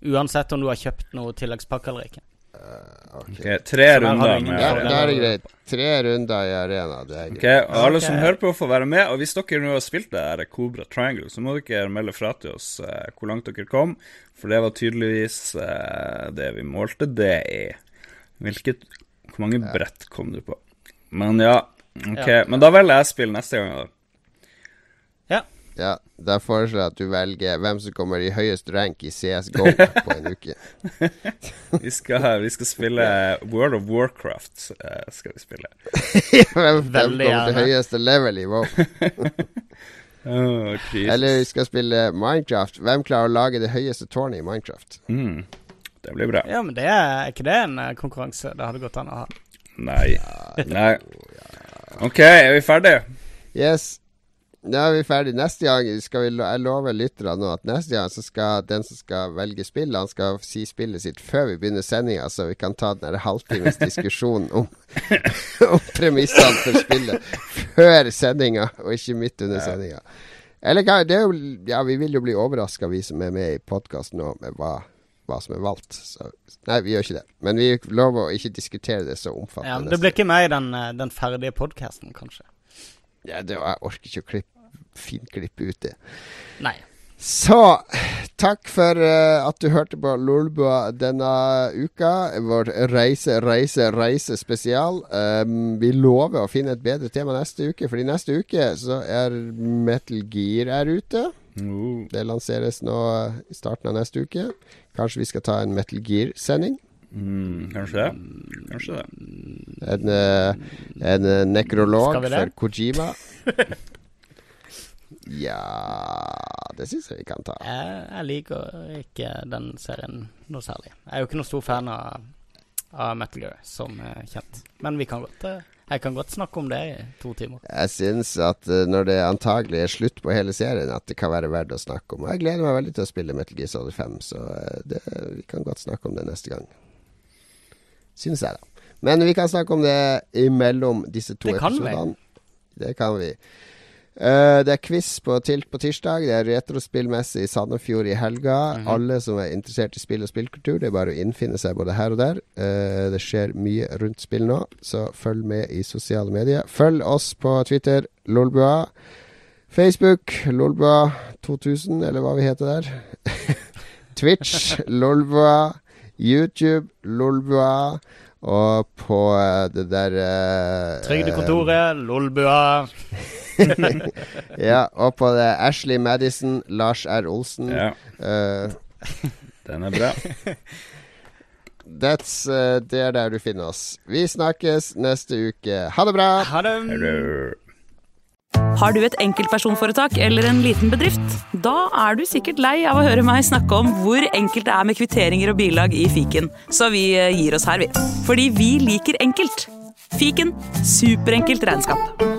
Uansett om du har kjøpt noe tilleggspakke eller ikke. ok. ok, Tre Så der har runder med Ja, Det er greit. Tre runder i arena, det er Ok, Okay, og alle som hører på, får være med. Og hvis dere nå har spilt det her Cobra Triangle, så må dere melde fra til oss uh, hvor langt dere kom. For det var tydeligvis uh, det vi målte. Det er Hvilket Hvor mange brett kom du på? Men ja, OK. Ja. Men da velger jeg spill neste gang, da. Ja, Da foreslår jeg at du velger hvem som kommer i høyest rank i CSGO på en uke. Vi skal, vi skal spille World of Warcraft. eh, skal vi spille. hvem hvem kommer til høyeste level i WoW? Oh, Eller vi skal spille Minecraft. Hvem klarer å lage det høyeste tårnet i Minecraft? mm, Det blir bra. Ja, men det er er ikke det en eh, konkurranse? Det hadde gått an å ha. Nei. Nei. OK, er vi ferdige? Yes. Nå er vi ferdige. Neste gang skal vi, jeg lover lytterne nå at neste gang så skal den som skal velge spill, han skal si spillet sitt før vi begynner sendinga, så vi kan ta den der halvtimes diskusjonen om, om premissene for spillet før sendinga, og ikke midt under sendinga. Eller det er jo, ja, vi vil jo bli overraska, vi som er med i podkasten nå, med hva, hva, som er valgt. Så, nei, vi gjør ikke det. Men vi lover å ikke diskutere det så omfattende. Ja, men det blir ikke med i den, eh, den ferdige podkasten, kanskje? Ja, det, jeg orker ikke å klippe, finklippe ut det. Nei. Så takk for uh, at du hørte på Lolbua denne uka. Vår reise, reise, reise spesial. Um, vi lover å finne et bedre tema neste uke, fordi neste uke så er Metal Gear er ute. Uh. Det lanseres nå i starten av neste uke. Kanskje vi skal ta en Metal Gear-sending. Mm, kanskje det. Kanskje det. En, uh, en uh, nekrolog for Kojima. ja Det syns jeg vi kan ta. Jeg, jeg, liker ikke den serien noe særlig. Jeg er jo ikke noen stor fan av, av Metal Gear, som kjent. Men vi kan godt uh, jeg kan godt snakke om det i to timer. Jeg syns at uh, når det antagelig er slutt på hele serien, at det kan være verdt å snakke om. Og Jeg gleder meg veldig til å spille Metal Gear Solid 5, så uh, det, vi kan godt snakke om det neste gang. Syns jeg, da. Men vi kan snakke om det imellom disse to det episodene. Det kan vi. Uh, det er quiz på Tilt på tirsdag. Det er retrospillmesse i Sandefjord i helga. Mm -hmm. Alle som er interessert i spill og spillkultur, det er bare å innfinne seg både her og der. Uh, det skjer mye rundt spill nå, så følg med i sosiale medier. Følg oss på Twitter, Lolbua. Facebook, Lolbua2000, eller hva vi heter der. Twitch, Lolbua. YouTube, Lolbua. Og på uh, det der Trygdekontoret, Lolbua. ja, og på det Ashley Madison, Lars R. Olsen. Ja. Uh, Den er bra. That's, uh, det er der du finner oss. Vi snakkes neste uke. Ha det bra! Ha det. Har du et enkeltpersonforetak eller en liten bedrift? Da er du sikkert lei av å høre meg snakke om hvor enkelt det er med kvitteringer og bilag i fiken, så vi gir oss her, vi. Fordi vi liker enkelt. Fiken superenkelt regnskap.